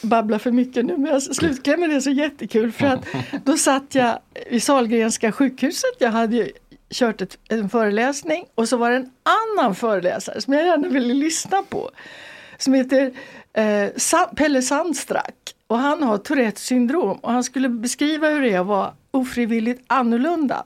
babblar för mycket nu, men alltså, slutklämmen är så jättekul för att då satt jag vid Sahlgrenska sjukhuset, jag hade ju kört ett, en föreläsning och så var det en annan föreläsare som jag gärna ville lyssna på. Som heter eh, Sa- Pelle Sandstrack och han har Tourettes syndrom och han skulle beskriva hur det är att vara ofrivilligt annorlunda.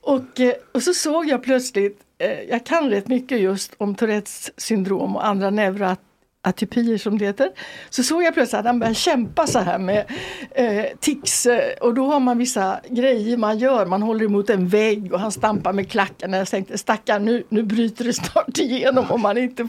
Och, eh, och så såg jag plötsligt, eh, jag kan rätt mycket just om Tourettes syndrom och andra neuroatypier som det heter. Så såg jag plötsligt att han började kämpa så här med eh, tics eh, och då har man vissa grejer man gör. Man håller emot en vägg och han stampar med klackarna. Jag tänkte stackarn nu, nu bryter det snart igenom om man inte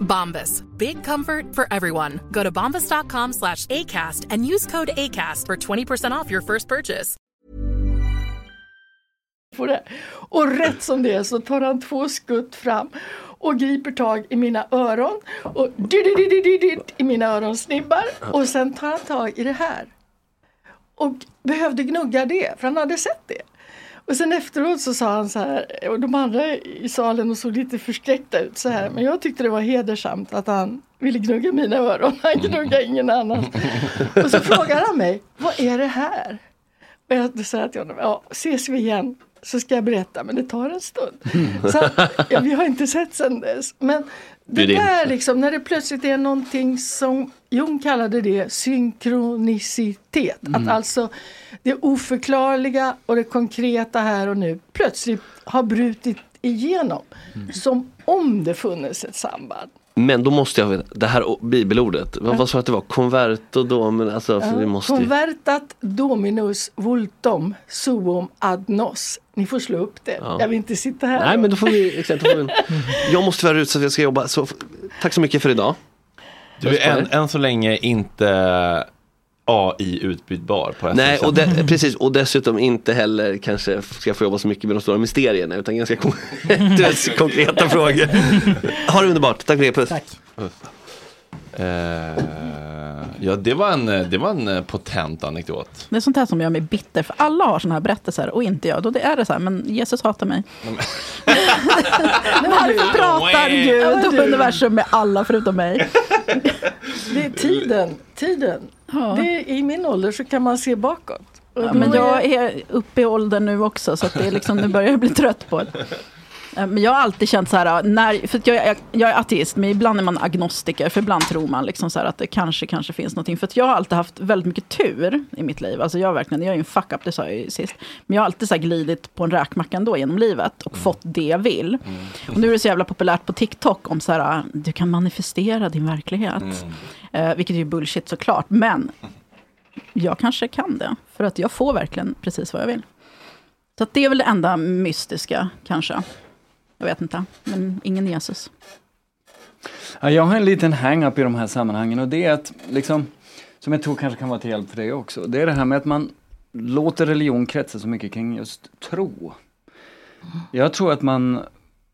Bombas. Big comfort for everyone. Go to bombas.com slash ACAST and use code ACAST for 20% off your first purchase. Och rätt som det är så tar han två skutt fram och griper tag i mina öron och di-di-di-di-di-di i mina öronsnibbar och sen tar han tag i det här. Och behövde gnugga det, för han hade sett det. Och sen efteråt så sa han så här, och de andra i salen såg lite förskräckta ut så här, men jag tyckte det var hedersamt att han ville gnugga mina öron, han gnuggade ingen annan. Och så frågar han mig, vad är det här? Och jag säger till honom, ja, ses vi igen så ska jag berätta, men det tar en stund. Så, att, ja, vi har inte sett sen dess. Men det där liksom, när det plötsligt är någonting som Jung kallade det synkronicitet. Att alltså det oförklarliga och det konkreta här och nu plötsligt har brutit igenom. Som om det funnits ett samband. Men då måste jag veta, det här bibelordet, vad, vad sa du att det var? Converto då? Men alltså, för vi måste ju... Convertat dominus vultum suum ad nos. Ni får slå upp det. Ja. Jag vill inte sitta här. Nej men då får vi, exakt, då får vi Jag måste tyvärr ut så att jag ska jobba, så tack så mycket för idag. Du är än, än så länge inte AI utbytbar på Nej, SSM. och de, precis, och dessutom inte heller kanske ska få jobba så mycket med de stora mysterierna utan ganska konkreta frågor. Ha det underbart, tack för det, puss. Tack. Eh, ja, det var, en, det var en eh, potent anekdot. Det är sånt här som gör mig bitter, för alla har såna här berättelser och inte jag. Då det är det så här, men Jesus hatar mig. Varför pratar Gud och universum med alla förutom mig? Det är tiden. tiden. Det är, I min ålder så kan man se bakåt. Ja, men jag är uppe i åldern nu också, så att det är liksom, nu börjar jag bli trött på det. Eh, Men jag har alltid känt så här, när, för jag, är, jag är ateist, men ibland är man agnostiker, för ibland tror man liksom så att det kanske, kanske finns någonting. För att jag har alltid haft väldigt mycket tur i mitt liv. Alltså jag, verkligen, jag är ju en fuck-up, det sa jag ju sist. Men jag har alltid så glidit på en räkmacka ändå genom livet och fått det jag vill. Och nu är det så jävla populärt på TikTok om så här, du kan manifestera din verklighet. Eh, vilket är ju bullshit såklart, men jag kanske kan det. För att jag får verkligen precis vad jag vill. Så det är väl det enda mystiska, kanske. Jag vet inte, men ingen Jesus. Ja, jag har en liten hang-up i de här sammanhangen och det är att, liksom, som jag tror kanske kan vara till hjälp för dig också, det är det här med att man låter religion kretsa så mycket kring just tro. Jag tror att man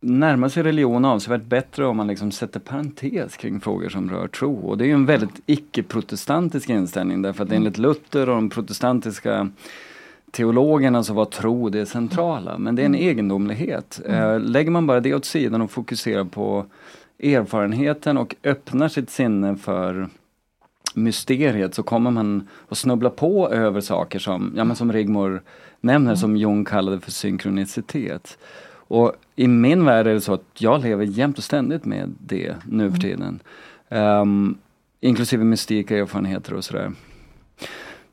närmar sig religion avsevärt bättre om man liksom sätter parentes kring frågor som rör tro. Och det är ju en väldigt icke-protestantisk inställning därför att enligt Luther och de protestantiska teologerna så var tro det centrala. Men det är en egendomlighet. Eh, lägger man bara det åt sidan och fokuserar på erfarenheten och öppnar sitt sinne för mysteriet så kommer man att snubbla på över saker som, ja, men som Rigmor nämner, som Jung kallade för synkronicitet. Och i min värld är det så att jag lever jämt och ständigt med det nu för tiden. Um, inklusive mystika erfarenheter och sådär.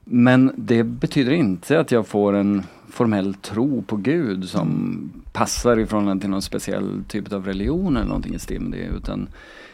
Men det betyder inte att jag får en formell tro på Gud som passar i förhållande till någon speciell typ av religion eller någonting i stil med det. Utan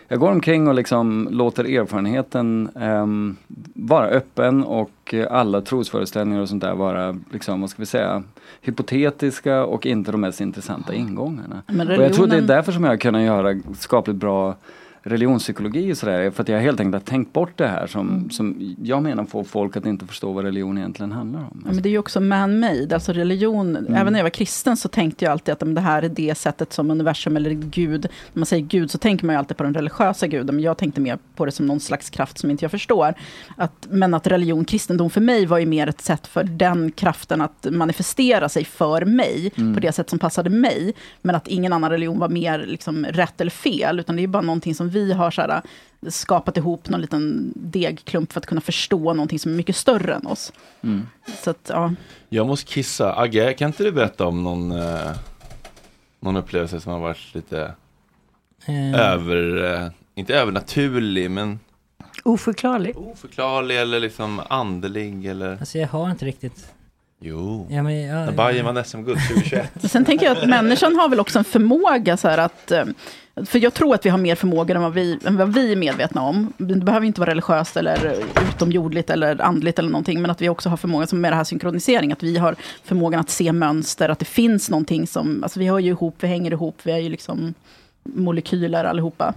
jag går omkring och liksom låter erfarenheten ehm, vara öppen och alla trosföreställningar och sånt där vara, liksom, vad ska vi säga, hypotetiska och inte de mest intressanta ingångarna. Men Och jag tror det är religionen- därför som jag har kunnat göra skapligt bra religionspsykologi och sådär, för att jag helt enkelt har tänkt bort det här som, som jag menar får folk att inte förstå vad religion egentligen handlar om. Ja, men det är ju också man-made, alltså religion. Även när jag var kristen så tänkte jag alltid att men det här är det sättet som universum eller Gud, när man säger Gud så tänker man ju alltid på den religiösa guden, men jag tänkte mer på det som någon slags kraft som inte jag förstår. Att, men att religion, kristendom för mig var ju mer ett sätt för den kraften att manifestera sig för mig, Mm. på det sätt som passade mig. Men att ingen annan religion var mer liksom, rätt eller fel, utan det är bara någonting som vi har så här, skapat ihop, någon liten degklump för att kunna förstå någonting som är mycket större än oss. Så att, ja. Jag måste kissa. Agge, kan inte du berätta om någon, eh, någon upplevelse som har varit lite Eh, över, eh, inte övernaturlig, men Oförklarlig. oförklarlig eller liksom andlig eller? Alltså jag har inte riktigt... Jo. Ja, men jag, När Bayern vann SM-guld 2021. Sen tänker jag att människan har väl också en förmåga så här att... eh, För jag tror att vi har mer förmågor än vad vi, än vad vi är medvetna om. Det behöver inte vara religiöst eller utomjordligt eller andligt eller någonting. Men att vi också har förmågan, som med det här synkronisering, att vi har förmågan att se mönster, att det finns någonting som... Alltså vi hör ju ihop, vi hänger ihop, vi är ju liksom molekyler allihopa.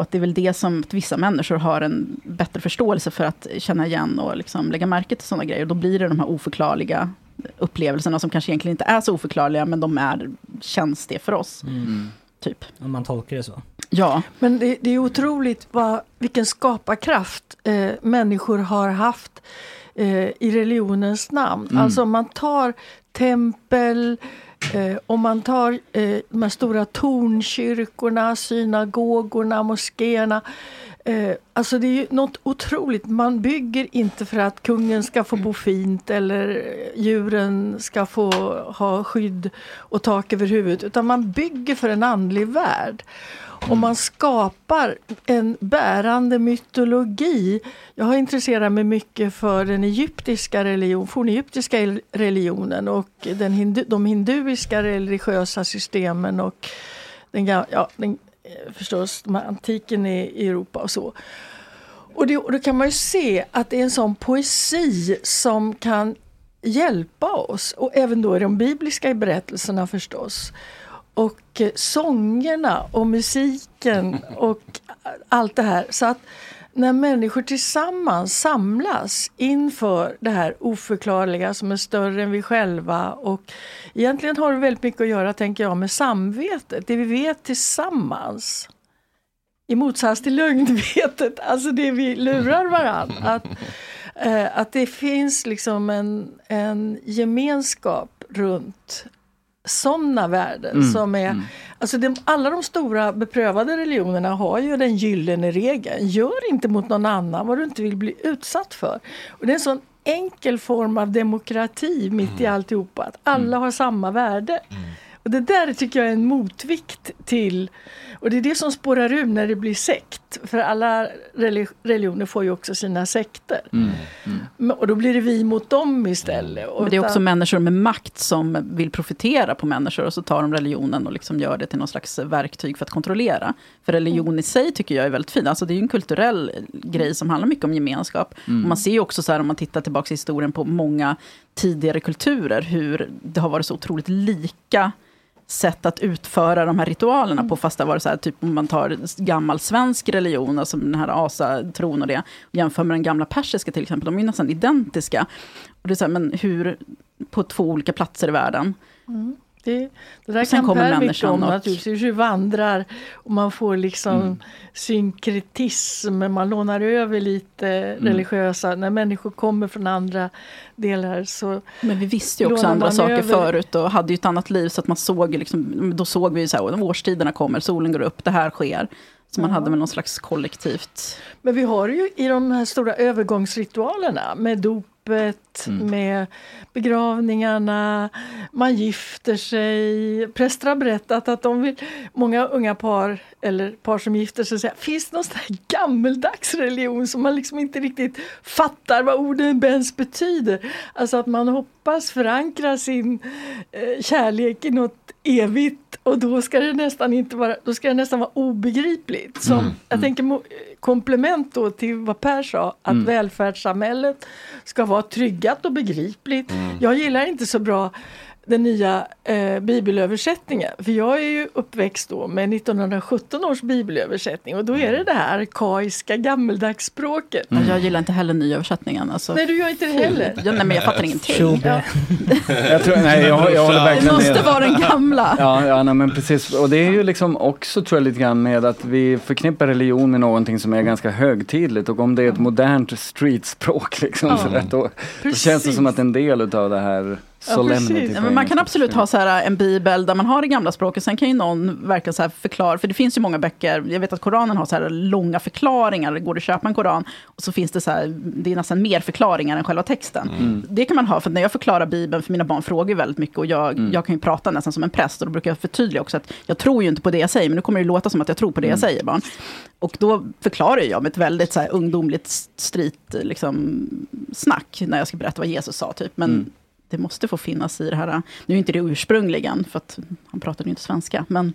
Och att det är väl det som att vissa människor har en bättre förståelse för att känna igen och liksom lägga märke till sådana grejer. Då blir det de här oförklarliga upplevelserna som kanske egentligen inte är så oförklarliga, men de är, känns det för oss. Mm. typ. Om man tolkar det så. Ja. Men det, det är otroligt vad, vilken skaparkraft eh, människor har haft eh, i religionens namn. Mm. Alltså om man tar tempel, eh, om man tar eh, de här stora tornkyrkorna, synagogorna, moskéerna. Eh, alltså det är ju något otroligt. Man bygger inte för att kungen ska få bo fint eller djuren ska få ha skydd och tak över huvudet. Utan man bygger för en andlig värld. Och man skapar en bärande mytologi. Jag har intresserat mig mycket för den egyptiska religion, fornegyptiska religionen och den hindu, de hinduiska religiösa systemen och den, ja, den, eh, förstås de antiken i, i Europa och så. Och, det, och då kan man ju se att det är en sån poesi som kan hjälpa oss och även då i de bibliska berättelserna förstås. Och eh, sångerna och musiken och allt det här. Så att när människor tillsammans samlas inför det här oförklarliga som är större än vi själva och egentligen har det väldigt mycket att göra, tänker jag, med samvetet, det vi vet tillsammans. I motsats till lögnvetet, alltså det vi lurar varandra. Att, eh, att det finns liksom en, en gemenskap runt sådana värden Mm, som är... mm. Alltså de, alla de stora beprövade religionerna har ju den gyllene regeln. Gör inte mot någon annan vad du inte vill bli utsatt för. Och det är en sån enkel form av demokrati mitt i alltihopa. Att alla har samma värde. Och det där tycker jag är en motvikt till och det är det som spårar ur när det blir sekt. För alla relig- religioner får ju också sina sekter. Men- Och då blir det vi mot dem istället. Och Men det är också utan- människor med makt som vill profitera på människor och så tar de religionen och liksom gör det till någon slags verktyg för att kontrollera. För religion i sig tycker jag är väldigt fin. Alltså det är ju en kulturell grej som handlar mycket om gemenskap. Mm. Och man ser ju också så här om man tittar tillbaka i historien på många tidigare kulturer hur det har varit så otroligt lika sätt att utföra de här ritualerna på, fast det varit så här, typ om man tar gammal svensk religion, alltså den här asatron och det, och jämför med den gamla persiska till exempel, de är ju nästan identiska. Och det är så här, men hur, på två olika platser i världen. Mm. Det, det där Och sen kan kommer Per mycket om naturligtvis, hur vandrar och man får liksom Mm. synkretism, man lånar över lite Mm. religiösa, när människor kommer från andra delar så Men vi visste ju också andra saker över- förut och hade ju ett annat liv så att man såg liksom, då såg vi ju så här, årstiderna kommer, solen går upp, det här sker. Så man Ja. hade väl någon slags kollektivt... Men vi har ju i de här stora övergångsritualerna med dopet, Mm. med begravningarna, man gifter sig. Präster har berättat att de vill, många unga par eller par som gifter sig säger, finns det någon sån här gammeldags religion som man liksom inte riktigt fattar vad orden ens betyder? Alltså att man hoppas förankra sin eh, kärlek i något evigt och då ska det nästan inte vara, då ska det nästan vara obegripligt. Som, Mm, Jag mm. tänker komplement då till vad Per sa, att Mm. välfärdssamhället ska vara tryggat och begripligt. Mm. Jag gillar inte så bra den nya eh, bibelöversättningen. För jag är ju uppväxt då med 1917 års bibelöversättning och då är det det här arkaiska gammeldagsspråket. Ja, Jag gillar inte heller nyöversättningen. Alltså. Nej, du gör inte det heller. Ja, nej, men jag fattar ingenting. Ja. Jag, tror, nej, jag, jag håller verkligen Det måste med. vara den gamla. Ja, ja nej, men precis. Och det är ju liksom också tror jag lite grann med att vi förknippar religion med någonting som är ganska högtidligt och om det är ett modernt streetspråk liksom Ja. sådär, då, då Precis. känns det som att en del utav det här solemnity Ja, men man kan absolut ha så här en bibel där man har det gamla språket. Sen kan ju någon verkligen så här förklara, för det finns ju många böcker, jag vet att Koranen har så här långa förklaringar, det går att köpa en Koran, och så finns det så här, det är nästan mer förklaringar än själva texten. Mm. Det kan man ha, för när jag förklarar bibeln, för mina barn frågar ju väldigt mycket, och jag, Mm. jag kan ju prata nästan som en präst, och då brukar jag förtydliga också att jag tror ju inte på det jag säger, men nu kommer det låta som att jag tror på det jag Mm. säger, barn. Och då förklarar jag med ett väldigt så ungdomligt street, liksom, snack, när jag ska berätta vad Jesus sa, typ. Men Mm. Det måste få finnas i det här. Nu är inte det ursprungligen, för att han pratade ju inte svenska, men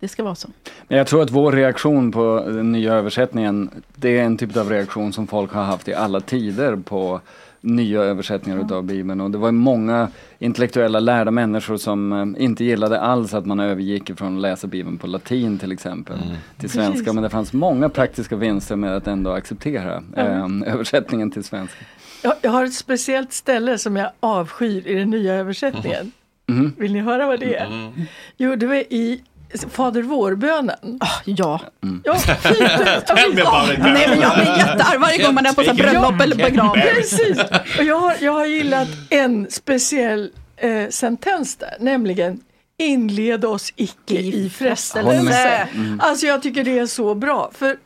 det ska vara så. Men jag tror att vår reaktion på den nya översättningen, det är en typ av reaktion som folk har haft i alla tider på nya översättningar utav Bibeln. Och det var många intellektuella lärda människor som eh, inte gillade alls att man övergick ifrån att läsa Bibeln på latin till exempel till svenska. Precis. Men det fanns många praktiska vinster med att ändå acceptera Ja. eh, översättningen till svenska. Jag, jag har ett speciellt ställe som jag avskyr i den nya översättningen. Mhm. Vill ni höra vad det är? Jo, det var i Fader vår-bönen. ja. Ja, fint. Nej, men jag blir jättearg varje gång man är på bröllop eller begravning. Precis. Och jag, har, jag har gillat en speciell eh, sentens där, nämligen Inled oss icke i frestelse. Mm. Alltså jag tycker det är så bra. För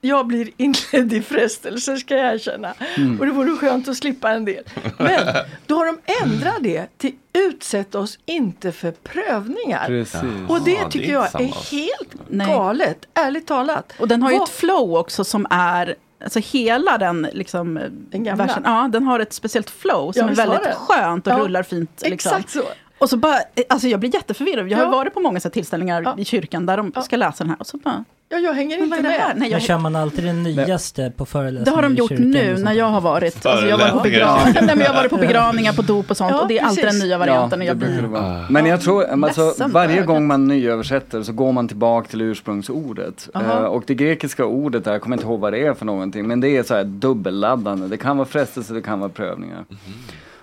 jag blir inledd i frestelse ska jag erkänna. Mm. Och det vore skönt att slippa en del. Men då har de ändrat det till utsätt oss inte för prövningar. Precis. Och det Ja, det är tycker jag samma. är helt Nej. galet, ärligt talat. Och den har ju Vad- ett flow också som är Alltså hela den liksom Den gamla? versen, ja den har ett speciellt flow som Ja, är väldigt skönt och Ja, rullar fint. Liksom. Exakt så. Och så bara, alltså jag blir jätteförvirrad. Jag har Ja. varit på många så här tillställningar i kyrkan där de ska läsa den här. Och så bara, Ja, jag hänger inte med. Nej, jag- Men kör man alltid det nyaste på föreläsningar det har de gjort nu när jag har varit. Alltså jag, har varit på kyrkan. nej, men jag har varit på begravningar, på dop och sånt. Ja, och det är alltid den nya varianten. och jag blir, vara. Men jag tror, alltså, varje gång man nyöversätter så går man tillbaka till ursprungsordet. Eh, och det grekiska ordet där, jag kommer inte ihåg vad det är för någonting, men det är så här dubbelladdande. Det kan vara frestelse, det kan vara prövningar.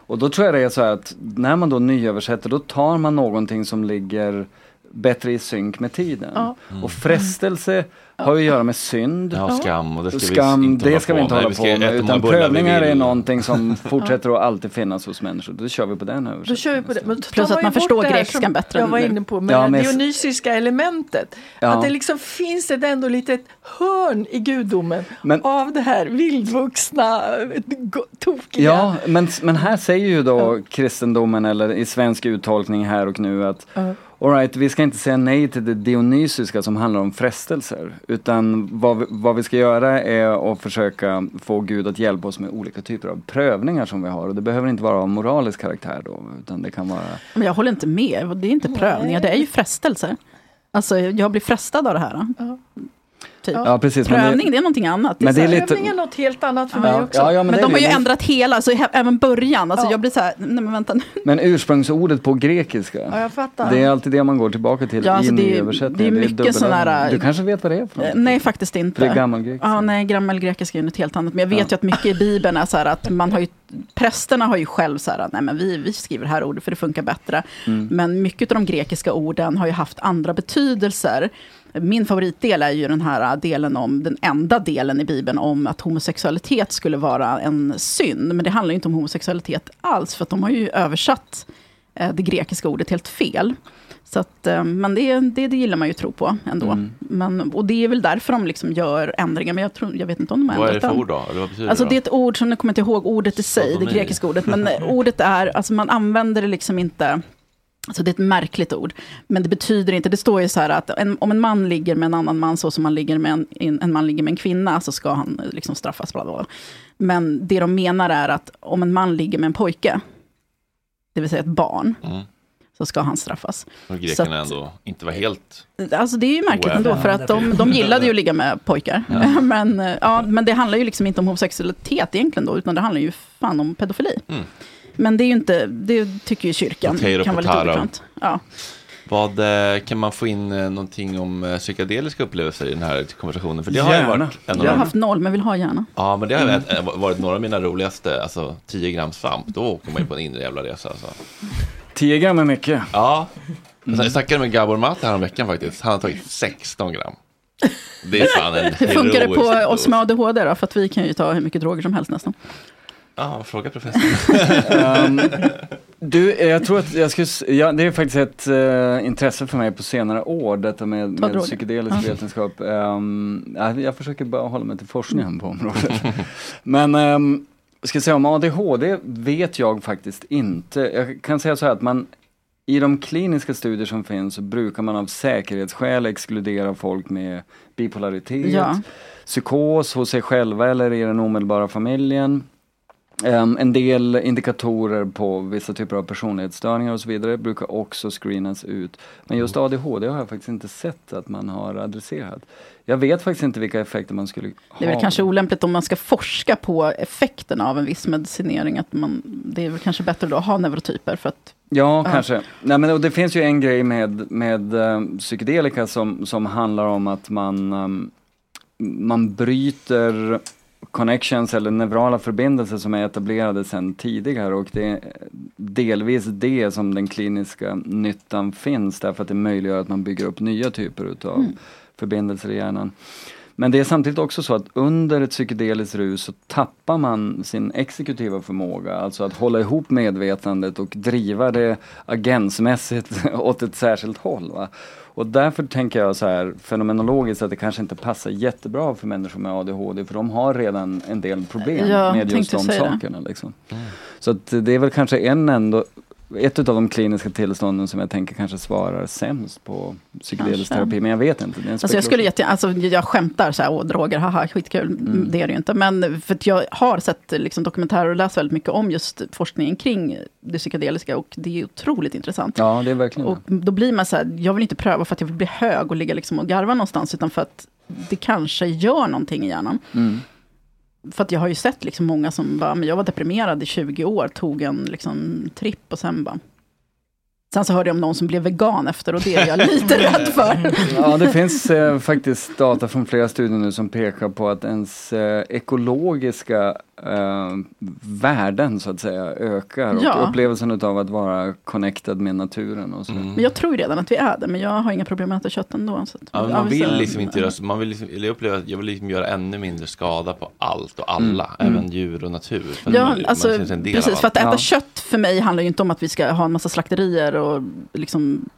Och då tror jag det är så här att när man då nyöversätter, då tar man någonting som ligger bättre i synk med tiden. Ja. Och frestelse har ju att göra med synd. Ja, skam, och det ska vi skam, inte det hålla ska på vi inte hålla Vi på med. Utan vi prövningar är någonting som fortsätter att alltid finnas hos människor. Då kör vi på den Då översättningen. kör vi på det. Men då Plus att man förstår grekiskan bättre Jag var inne på med Ja, det dionysiska elementet. Ja. Att det liksom finns ett ändå litet hörn i gudomen Men- av det här vildvuxna, tokiga. Ja, men, men här säger ju då kristendomen, eller i svensk uttolkning här och nu att Ja. All right, vi ska inte säga nej till det dionysiska som handlar om frestelser. Utan vad vi, vad vi ska göra är att försöka få Gud att hjälpa oss med olika typer av prövningar som vi har. Och det behöver inte vara av moralisk karaktär då, utan det kan vara... Men jag håller inte med. Det är inte prövningar, det är ju frestelser. Alltså jag blir frestad av det här. Typ. Ja, precis, men det- Prövning, det är någonting annat. Men är det är så lite- Prövning är något helt annat för mig också. ja, ja, men men de har ju Men- ändrat hela, alltså he- även början. Alltså jag blir så här, nej men vänta nu. Men ursprungsordet på grekiska, Ja, jag fattar. det är alltid det man går tillbaka till Ja, alltså i nyöversättningen. det är mycket sån här- Du kanske vet vad det är för Eh, något? Nej, faktiskt inte. För det är gammalgrekiska. Ja, nej, gammalgrekiska är något helt annat. Men jag vet ju att mycket i Bibeln är så här att man har ju, prästerna har ju själv så här att nej men vi, vi skriver det här ordet för det funkar bättre. Mm. Men mycket av de grekiska orden har ju haft andra betydelser. Min favoritdel är ju den här delen om, den enda delen i Bibeln om att homosexualitet skulle vara en synd. Men det handlar ju inte om homosexualitet alls, för att de har ju översatt eh, det grekiska ordet helt fel. Så att, eh, men det, det, det gillar man ju att tro på ändå. Mm. Men, och det är väl därför de liksom gör ändringar, men jag, tror, jag vet inte om de har Vad är det ändrat för ord då? Betyder Alltså det det är ett ord som, jag kommer inte ihåg ordet i sig, det Sodomi. grekiska ordet, men ordet är, alltså man använder det liksom inte, alltså det är ett märkligt ord, men det betyder inte, det står ju så här att en, om en man ligger med en annan man så som man ligger med en, en, man ligger med en kvinna, så ska han eh, liksom straffas, bla bla bla. Men det de menar är att om en man ligger med en pojke, det vill säga ett barn, Mm. så ska han straffas. Och Så grekerna att- ändå inte var helt... Alltså det är ju märkligt ändå, för att de, de gillade ju att ligga med pojkar. Ja. Men, eh, ja, men det handlar ju liksom inte om homosexualitet egentligen då, utan det handlar ju fan om pedofili. Mm. Men det är ju inte, det tycker ju kyrkan Potato, kan vara lite obekvämt. Ja. Vad, eh, kan man få in eh, någonting om eh, psykedeliska upplevelser i den här konversationen? För det har ju varit en av Jag har haft noll, men vill ha gärna. Ja, men det har Mm. varit- några av mina roligaste, alltså 10 gram svamp, då åker man ju på en inre jävla resa alltså. 10 gram är mycket. Ja, jag snackade med Gabor Mate här om veckan faktiskt, han har tagit 16 gram. Det är fan en Hur funkar det på oss med ADHD då? För att vi kan ju ta hur mycket droger som helst nästan. Ja, fråga professorn. Ehm, du, jag tror att jag skulle, ja, det är faktiskt ett eh, intresse för mig på senare år, detta med, med psykedelisk Ja. vetenskap. Ja, jag försöker bara hålla mig till forskningen på området. Men um, ska jag säga om ADHD vet jag faktiskt inte. Jag kan säga så här att man i de kliniska studier som finns så brukar man av säkerhetsskäl exkludera folk med bipolaritet, Ja. psykos hos sig själva eller i den omedelbara familjen. Ehm, en del indikatorer på vissa typer av personlighetsstörningar och så vidare brukar också screenas ut. Men just ADHD har jag faktiskt inte sett att man har adresserat. Jag vet faktiskt inte vilka effekter man skulle ha. Det är väl kanske olämpligt om man ska forska på effekterna av en viss medicinering. Att man, det är väl kanske bättre då att ha neurotyper. För att, Ja, kanske. Nej, men, och det finns ju en grej med, med um, psykedelika som, som handlar om att man, um, man bryter connections eller neurala förbindelser som är etablerade sedan tidigare och det är delvis det som den kliniska nyttan finns därför att det möjliggör att man bygger upp nya typer utav Mm. förbindelser i hjärnan. Men det är samtidigt också så att under ett psykedeliskt rus så tappar man sin exekutiva förmåga, alltså att hålla ihop medvetandet och driva det agentsmässigt åt ett särskilt håll. Va? Och därför tänker jag så här fenomenologiskt att det kanske inte passar jättebra för människor med ADHD för de har redan en del problem Ja, med just de sakerna. Liksom. Så att det är väl kanske en ändå ett av de kliniska tillstånden som jag tänker kanske svarar sämst på psykedelisk terapi, men jag vet inte. Det är en Alltså jag, skulle jätte, alltså jag skämtar så här, åh droger, haha, skitkul. Mm. Det är det ju inte. Men för att jag har sett liksom, dokumentärer och läst väldigt mycket om just forskningen kring det psykedeliska och det är otroligt intressant. Ja, det är verkligen Och då blir man så här, jag vill inte pröva för att jag vill bli hög och ligga liksom och garva någonstans, utan för att det kanske gör någonting i hjärnan. Mm. För att jag har ju sett liksom många som bara, men jag var deprimerad i 20 år, tog en liksom, tripp och sen bara... Sen så hörde jag om någon som blev vegan efter och det är jag lite rädd för. Ja, det finns eh, faktiskt data från flera studier nu som pekar på att ens eh, ekologiska eh, värden så att säga ökar och Ja. upplevelsen utav att vara connected med naturen och så. Men jag tror ju redan att vi är det, men jag har inga problem med att äta kött ändå. Så att, Ja, men Ja, man vi vill liksom inte göra man vill liksom, jag upplever att jag vill liksom göra ännu mindre skada på allt och alla, Mm. även djur och natur. För Ja, man, alltså, man precis. av För att äta kött för mig handlar ju inte om att vi ska ha en massa slakterier och liksom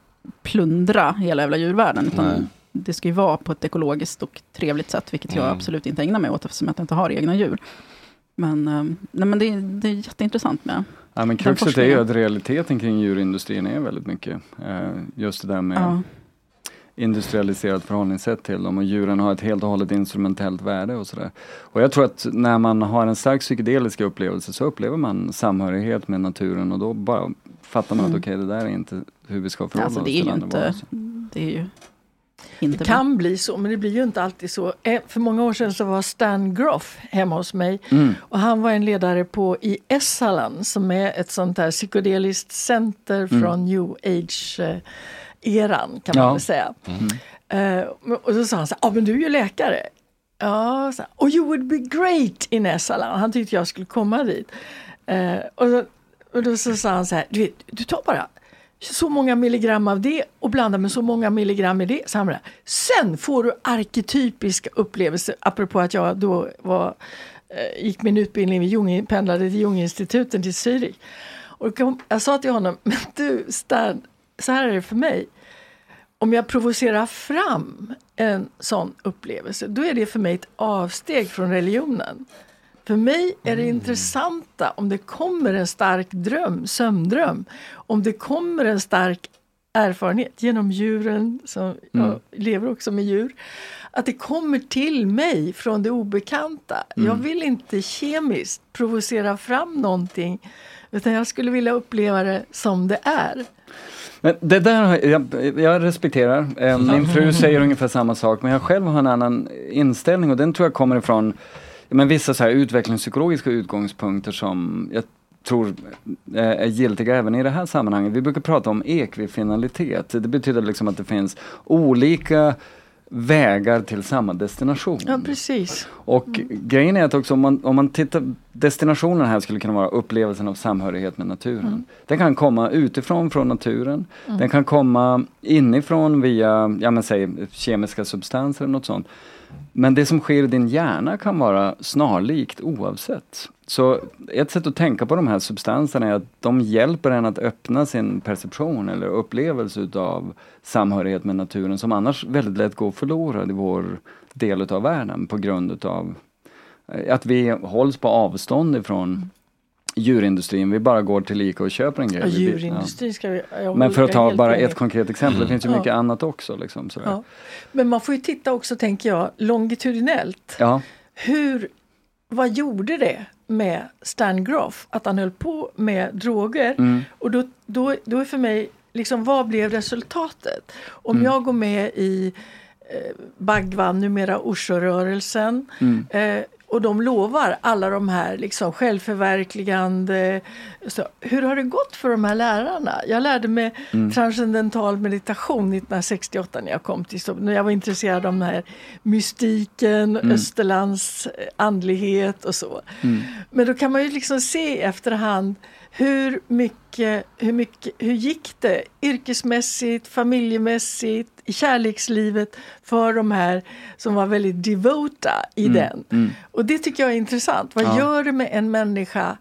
plundra hela jävla djurvärlden. Utan Nej. det ska ju vara på ett ekologiskt och trevligt sätt, vilket jag Mm. absolut inte ägnar mig åt, eftersom jag inte har egna djur. Men, eh, nej, men det, det är jätteintressant med Ja, men kruxet är ju att realiteten kring djurindustrin är väldigt mycket eh, just det där med Ja. industrialiserat förhållningssätt till dem och djuren har ett helt och hållet instrumentellt värde och sådär. Och jag tror att när man har en stark psykedelisk upplevelse så upplever man samhörighet med naturen och då bara fattar man Mm. att okej, det där är inte hur vi ska förhålla Alltså, oss det är till ju andra inte, varelser. det är ju inte Det kan bli så, men det blir ju inte alltid så. Eh, För många år sedan så var Stan Groff hemma hos mig. Mm. Och han var en ledare på i Essalan som är ett sånt där psykedeliskt center Mm. från new age-eran kan man Ja. väl säga. Mm. Eh, och så sa han så här, ah, men du är ju läkare. Ja, så här, och you would be great in Essalan. Han tyckte jag skulle komma dit. Eh, och, så, och då så sa han så här, du, vet, du tar bara så många milligram av det och blanda med så många milligram i det. Samla. han bara, Sen får du arketypiska upplevelser, apropå att jag då var, eh, gick min utbildning vid Jung, pendlade till Junginstituten till Zürich. Och jag sa till honom, men du Stan, så här är det för mig. Om jag provocerar fram en sån upplevelse, då är det för mig ett avsteg från religionen. För mig är det intressanta om det kommer en stark dröm, sömndröm, om det kommer en stark erfarenhet genom djuren, som jag Mm. lever också med djur, att det kommer till mig från det obekanta. Mm. Jag vill inte kemiskt provocera fram någonting, utan jag skulle vilja uppleva det som det är. Men det där, jag, jag respekterar. Eh, Min fru säger ungefär samma sak men jag själv har en annan inställning och den tror jag kommer ifrån men vissa så här utvecklingspsykologiska utgångspunkter som jag tror eh, är giltiga även i det här sammanhanget. Vi brukar prata om ekvifinalitet. Det betyder liksom att det finns olika vägar till samma destination. Ja, precis. Och grejen är att också om man, om man tittar, destinationen här skulle kunna vara upplevelsen av samhörighet med naturen. Mm. Den kan komma utifrån från naturen. Mm. Den kan komma inifrån via, ja men säg kemiska substanser eller något sånt. Men det som sker i din hjärna kan vara snarlikt oavsett. Så ett sätt att tänka på de här substanserna är att de hjälper en att öppna sin perception eller upplevelse utav samhörighet med naturen som annars väldigt lätt går förlorad i vår del utav världen på grund utav eh, att vi hålls på avstånd ifrån djurindustrin. Vi bara går till Ica och köper en grej. Ja, djurindustrin ska vi... Men för att ta bara ett konkret exempel, det finns ju mycket annat också. Liksom, sådär. Ja. Men man får ju titta också, tänker jag, longitudinellt. Hur, vad gjorde det med Stan Groff att han höll på med droger? Mm. Och då, då, då är för mig, liksom, vad blev resultatet? Om Mm. jag går med i eh, Bhagwan, numera Osho-rörelsen Mm. eh, och de lovar alla de här liksom självförverkligande. Så, hur har det gått för de här lärarna? Jag lärde mig Mm. transcendental meditation 1968 när jag kom till Stockholm. Jag var intresserad av den här mystiken, Mm. Österlands andlighet och så. Mm. Men då kan man ju liksom se efterhand hur mycket, hur mycket, hur gick det yrkesmässigt, familjemässigt, i kärlekslivet för de här som var väldigt devota i Mm, den. mm. Och det tycker jag är intressant. Vad Ja. gör det med en människa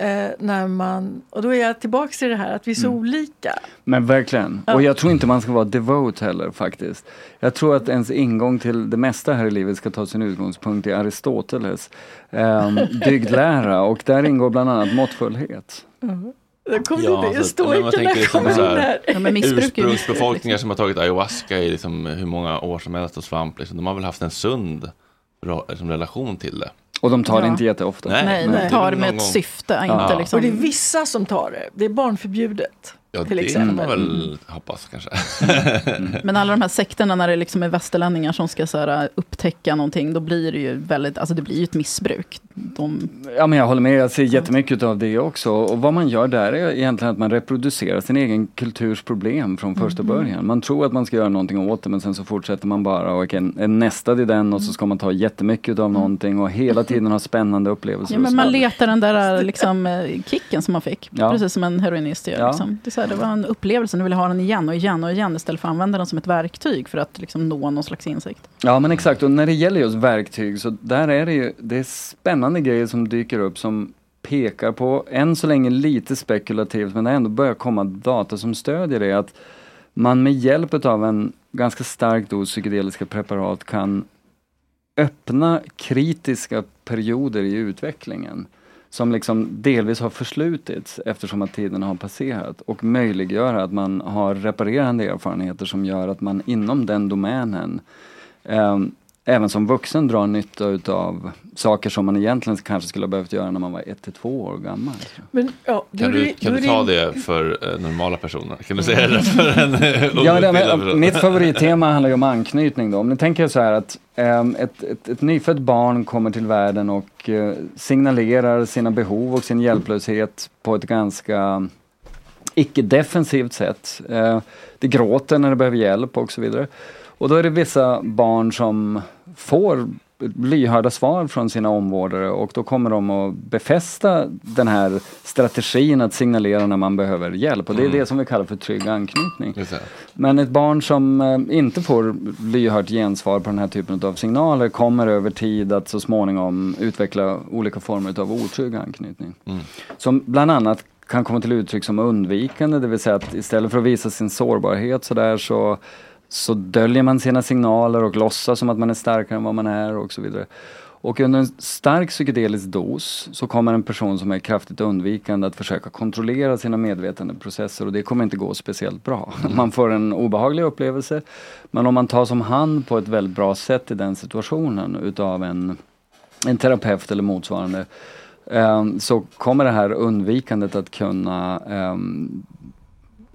eh, när man, och då är jag tillbaks till det här att vi är så Mm. olika. Men verkligen. Ja. Och jag tror inte man ska vara devote heller faktiskt. Jag tror att ens ingång till det mesta här i livet ska ta sin utgångspunkt i Aristoteles um, dygdlära och där ingår bland annat måttfullhet. Då kom Ja, det, det så att- men man tänker liksom så här, Ja, ursprungsbefolkningar som har tagit ayahuasca i liksom hur många år som helst och svamp, liksom, de har väl haft en sund liksom, relation till det. Och de tar det Ja. inte jätteofta. Nej, Nej, men de tar det med ett gång- syfte, Ja. inte liksom... Och det är vissa som tar det. Det är barnförbjudet. Ja, till det exempel. man väl hoppas kanske. Men alla de här sekterna när det liksom är västerlänningar som ska så här, upptäcka någonting, då blir det ju väldigt, alltså det blir ju ett missbruk. De, Ja men jag håller med, jag ser jättemycket av det också. Och vad man gör där är egentligen att man reproducerar sin egen kulturs problem från första Mhm. början. Man tror att man ska göra någonting åt det men sen så fortsätter man bara och är, är nästad i den och så ska man ta jättemycket av någonting och hela tiden ha spännande upplevelser. ja, men man letar den där liksom, eh, kicken som man fick, Ja. precis som en heroinist gör. Ja. Liksom. Det, är så här, det var en upplevelse, nu vill jag ha den igen och igen och igen istället för att använda den som ett verktyg för att liksom, nå någon slags insikt. Ja men exakt, när det gäller just verktyg så där är det ju, det är spännande grejer som dyker upp som pekar på, än så länge lite spekulativt, men det har ändå börjat komma data som stödjer det, att man med hjälp av en ganska stark dos psykedeliska preparat kan öppna kritiska perioder i utvecklingen som liksom delvis har förslutits eftersom att tiden har passerat och möjliggöra att man har reparerande erfarenheter som gör att man inom den domänen eh, även som vuxen drar nytta utav saker som man egentligen kanske skulle ha behövt göra när man var ett till två år gammal. Men, ja, då Kan du, kan du ta det- det för eh, normala personer? Kan du säga det för en eh, Ja, det, men, mitt favorittema handlar ju om anknytning då. Om ni tänker er så här att ehm, ett, ett, ett nyfött barn kommer till världen och eh, signalerar sina behov och sin hjälplöshet på ett ganska icke-defensivt sätt. Eh, det gråter när det behöver hjälp och så vidare. Och då är det vissa barn som får lyhörda svar från sina omvårdare och då kommer de att befästa den här strategin att signalera när man behöver hjälp och det är Mm. det som vi kallar för trygg anknytning. Men ett barn som eh, inte får lyhört gensvar på den här typen av signaler kommer över tid att så småningom utveckla olika former av otrygg anknytning. Mm. Som bland annat kan komma till uttryck som undvikande, det vill säga att istället för att visa sin sårbarhet så där så, så döljer man sina signaler och låtsas som att man är starkare än vad man är och så vidare. Och under en stark psykedelisk dos så kommer en person som är kraftigt undvikande att försöka kontrollera sina medvetandeprocesser och det kommer inte gå speciellt bra. Man får en obehaglig upplevelse men om man tas om hand på ett väldigt bra sätt i den situationen utav en, en terapeut eller motsvarande ehm, så kommer det här undvikandet att kunna ehm,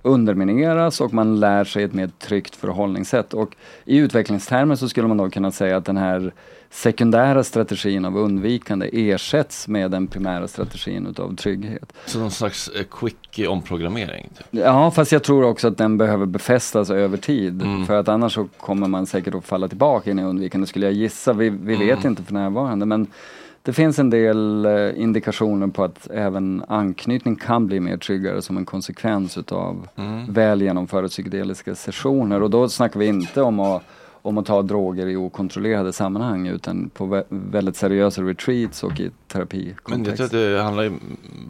undermineras och man lär sig ett mer tryggt förhållningssätt. Och i utvecklingstermer så skulle man då kunna säga att den här sekundära strategin av undvikande ersätts med den primära strategin utav trygghet. Så någon slags eh, quick omprogrammering? Typ. Ja, fast jag tror också att den behöver befästas över tid. Mm. För att annars så kommer man säkert att falla tillbaka in i undvikande skulle jag gissa. Vi, vi vet Mm. inte för närvarande men det finns en del eh, indikationer på att även anknytning kan bli mer tryggare som en konsekvens utav Mm. väl genomförda psykedeliska sessioner. Och då snackar vi inte om att, om att ta droger i okontrollerade sammanhang utan på vä- väldigt seriösa retreats och i Men jag terapikontext. tror att det handlar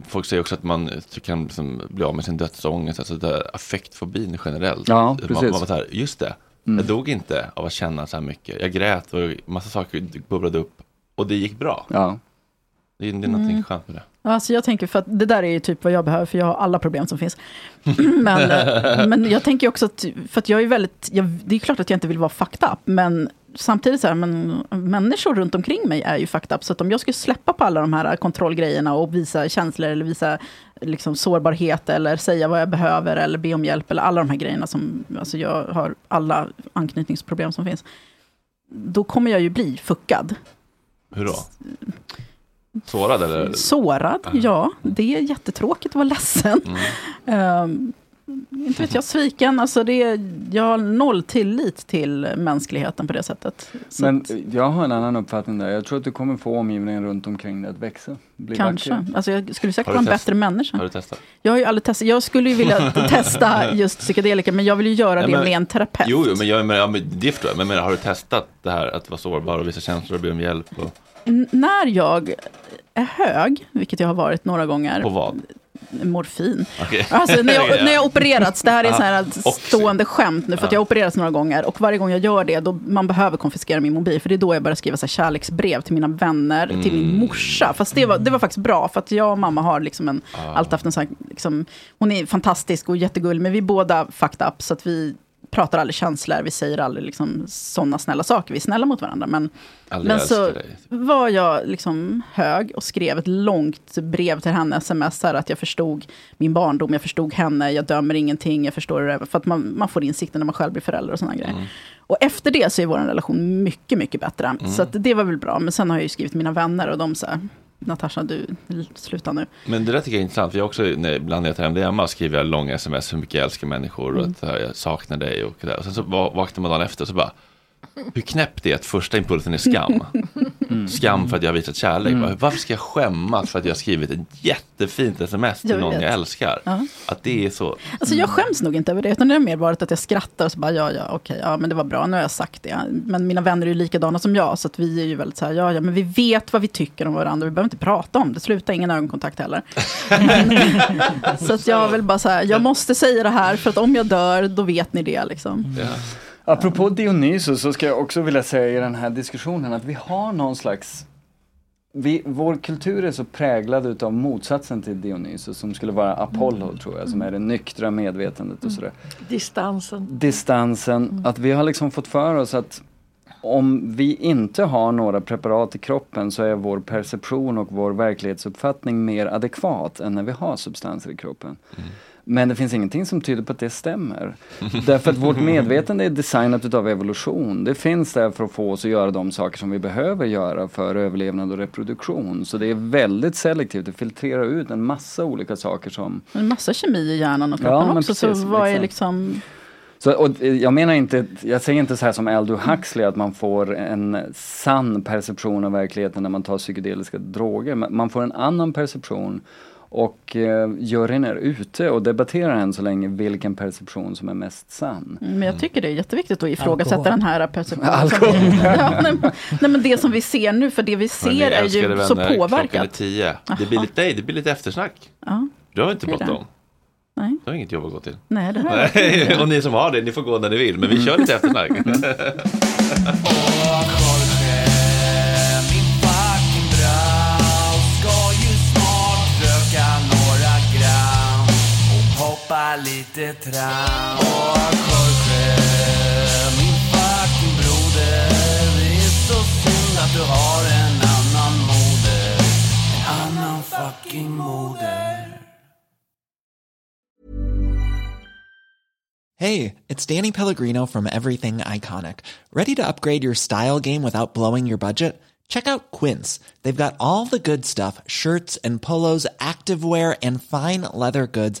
folk säger också att man kan liksom bli av med sin dödsångest, alltså där affektfobin generellt. Ja, man, precis. man så här, just det, Mm. jag dog inte av att känna så här mycket. Jag grät och massa saker bubblade upp och det gick bra. Ja. Det är, det är någonting Mm. skönt med det. Alltså jag tänker, för att det där är ju typ vad jag behöver, för jag har alla problem som finns. men, men jag tänker också att, för att jag är väldigt, jag, det är klart att jag inte vill vara fucked up, men samtidigt så här, men människor runt omkring mig är ju fucked up, så att om jag skulle släppa på alla de här kontrollgrejerna och visa känslor, eller visa liksom, sårbarhet, eller säga vad jag behöver, eller be om hjälp, eller alla de här grejerna som, alltså jag har alla anknytningsproblem som finns, då kommer jag ju bli fuckad. Hur då? Sårad eller? Sårad, ja. Det är jättetråkigt att vara ledsen. Ehm, inte vet jag, sviken. Alltså det, jag har noll tillit till mänskligheten på det sättet. Så Men jag har en annan uppfattning där. Jag tror att du kommer få omgivningen runt omkring dig att växa. Bli kanske. vacker. Alltså jag skulle säkert vara en bättre människa. Har du testat? Jag har ju aldrig testat. Jag skulle ju vilja testa just psykedelika, men jag vill ju göra Nej, det men- med en terapeut. Jo, jo men, jag, men, ja, men det förstår jag. Men, men har du testat det här att vara sårbar och visa känslor och be om hjälp? Och, N- när jag är hög, vilket jag har varit några gånger, på vad? Morfin. Okej. Alltså när jag, Ja. när jag opererats, det här är så här stående skämt nu, för att Ja. jag har opererats några gånger. Och varje gång jag gör det, då man behöver konfiskera min mobil. För det är då jag börjar skriva så här kärleksbrev till mina vänner, till min Mm. morsa. Fast det var, det var faktiskt bra, för att jag och mamma har liksom en, alltid haft en sån här, liksom, hon är fantastisk och jättegullig, men vi är båda fucked up, så att vi pratar aldrig känslor, vi säger aldrig liksom sådana snälla saker, vi är snälla mot varandra. Men, Aldrig men så dig. var jag liksom hög och skrev ett långt brev till henne, sms, här att jag förstod min barndom, jag förstod henne, jag dömer ingenting, jag förstår det, för att man, man får insikten när man själv blir förälder och sådana grejer. Och efter det så är vår relation mycket, mycket bättre. Mm. Så det var väl bra, men sen har jag ju skrivit mina vänner och de så här, Natasha, du, sluta nu. Men det där tycker jag är intressant. för Jag också, när, ibland när jag tar hem det hemma skriver jag långa sms hur mycket jag älskar människor och Mm. att jag saknar dig och det. Och sen så va- vaknar man dagen efter och så bara hur knäppt det är att första impulsen är skam. Skam för att jag har visat kärlek. Mm. Varför ska jag skämmas för att jag har skrivit ett jättefint sms till Jag någon jag älskar? Ja. Att det är så. Alltså jag skäms nog inte över det, utan det har mer varit att jag skrattar och så bara, ja, ja, okej, ja, men det var bra, nu har jag sagt det. Men mina vänner är ju likadana som jag, så att vi är ju väldigt så här, ja, ja, men vi vet vad vi tycker om varandra, vi behöver inte prata om det, sluta ingen ögonkontakt heller. Så att jag vill bara så här, jag måste säga det här, för att om jag dör, då vet ni det liksom. Apropå Dionysos så ska jag också vilja säga i den här diskussionen att vi har någon slags vi, vår kultur är så präglad utav motsatsen till Dionysos som skulle vara Apollo tror jag, som är det nyktra medvetandet och sådär. Distansen. Distansen, att vi har liksom fått för oss att om vi inte har några preparat i kroppen så är vår perception och vår verklighetsuppfattning mer adekvat än när vi har substanser i kroppen. Men det finns ingenting som tyder på att det stämmer. Därför att vårt medvetande är designat utav evolution. Det finns där för att få oss att göra de saker som vi behöver göra för överlevnad och reproduktion. Så det är väldigt selektivt, det filtrerar ut en massa olika saker som En massa kemi i hjärnan och Ja, kroppen men också, precis, så vad är liksom... Så, och eh, jag menar inte, jag säger inte så här som Aldous Huxley att man får en sann perception av verkligheten när man tar psykedeliska droger. Man får en annan perception och eh, juryn är ute och debatterar än så länge vilken perception som är mest sann. Men jag tycker det är jätteviktigt att ifrågasätta Alkohol. den här perceptionen. Alkohol. ja, nej, men- nej, men det som vi ser nu, för det vi ser är ju så vänner, är påverkat. tio. Det blir lite, nej, det blir lite eftersnack. Ja, Du har inte bråttom. Nej. Du har inget jobb att gå till. nej, det här Nej, och ni som har det, ni får gå när ni vill. Men vi kör lite eftersnack. och lite. Åh Jorge, min fucking broder, det är så synd att du har en annan moder. En annan fucking moder. Hey, it's Danny Pellegrino from Everything Iconic. Ready to upgrade your style game without blowing your budget? Check out Quince. They've got all the good stuff shirts and polos, activewear, and fine leather goods,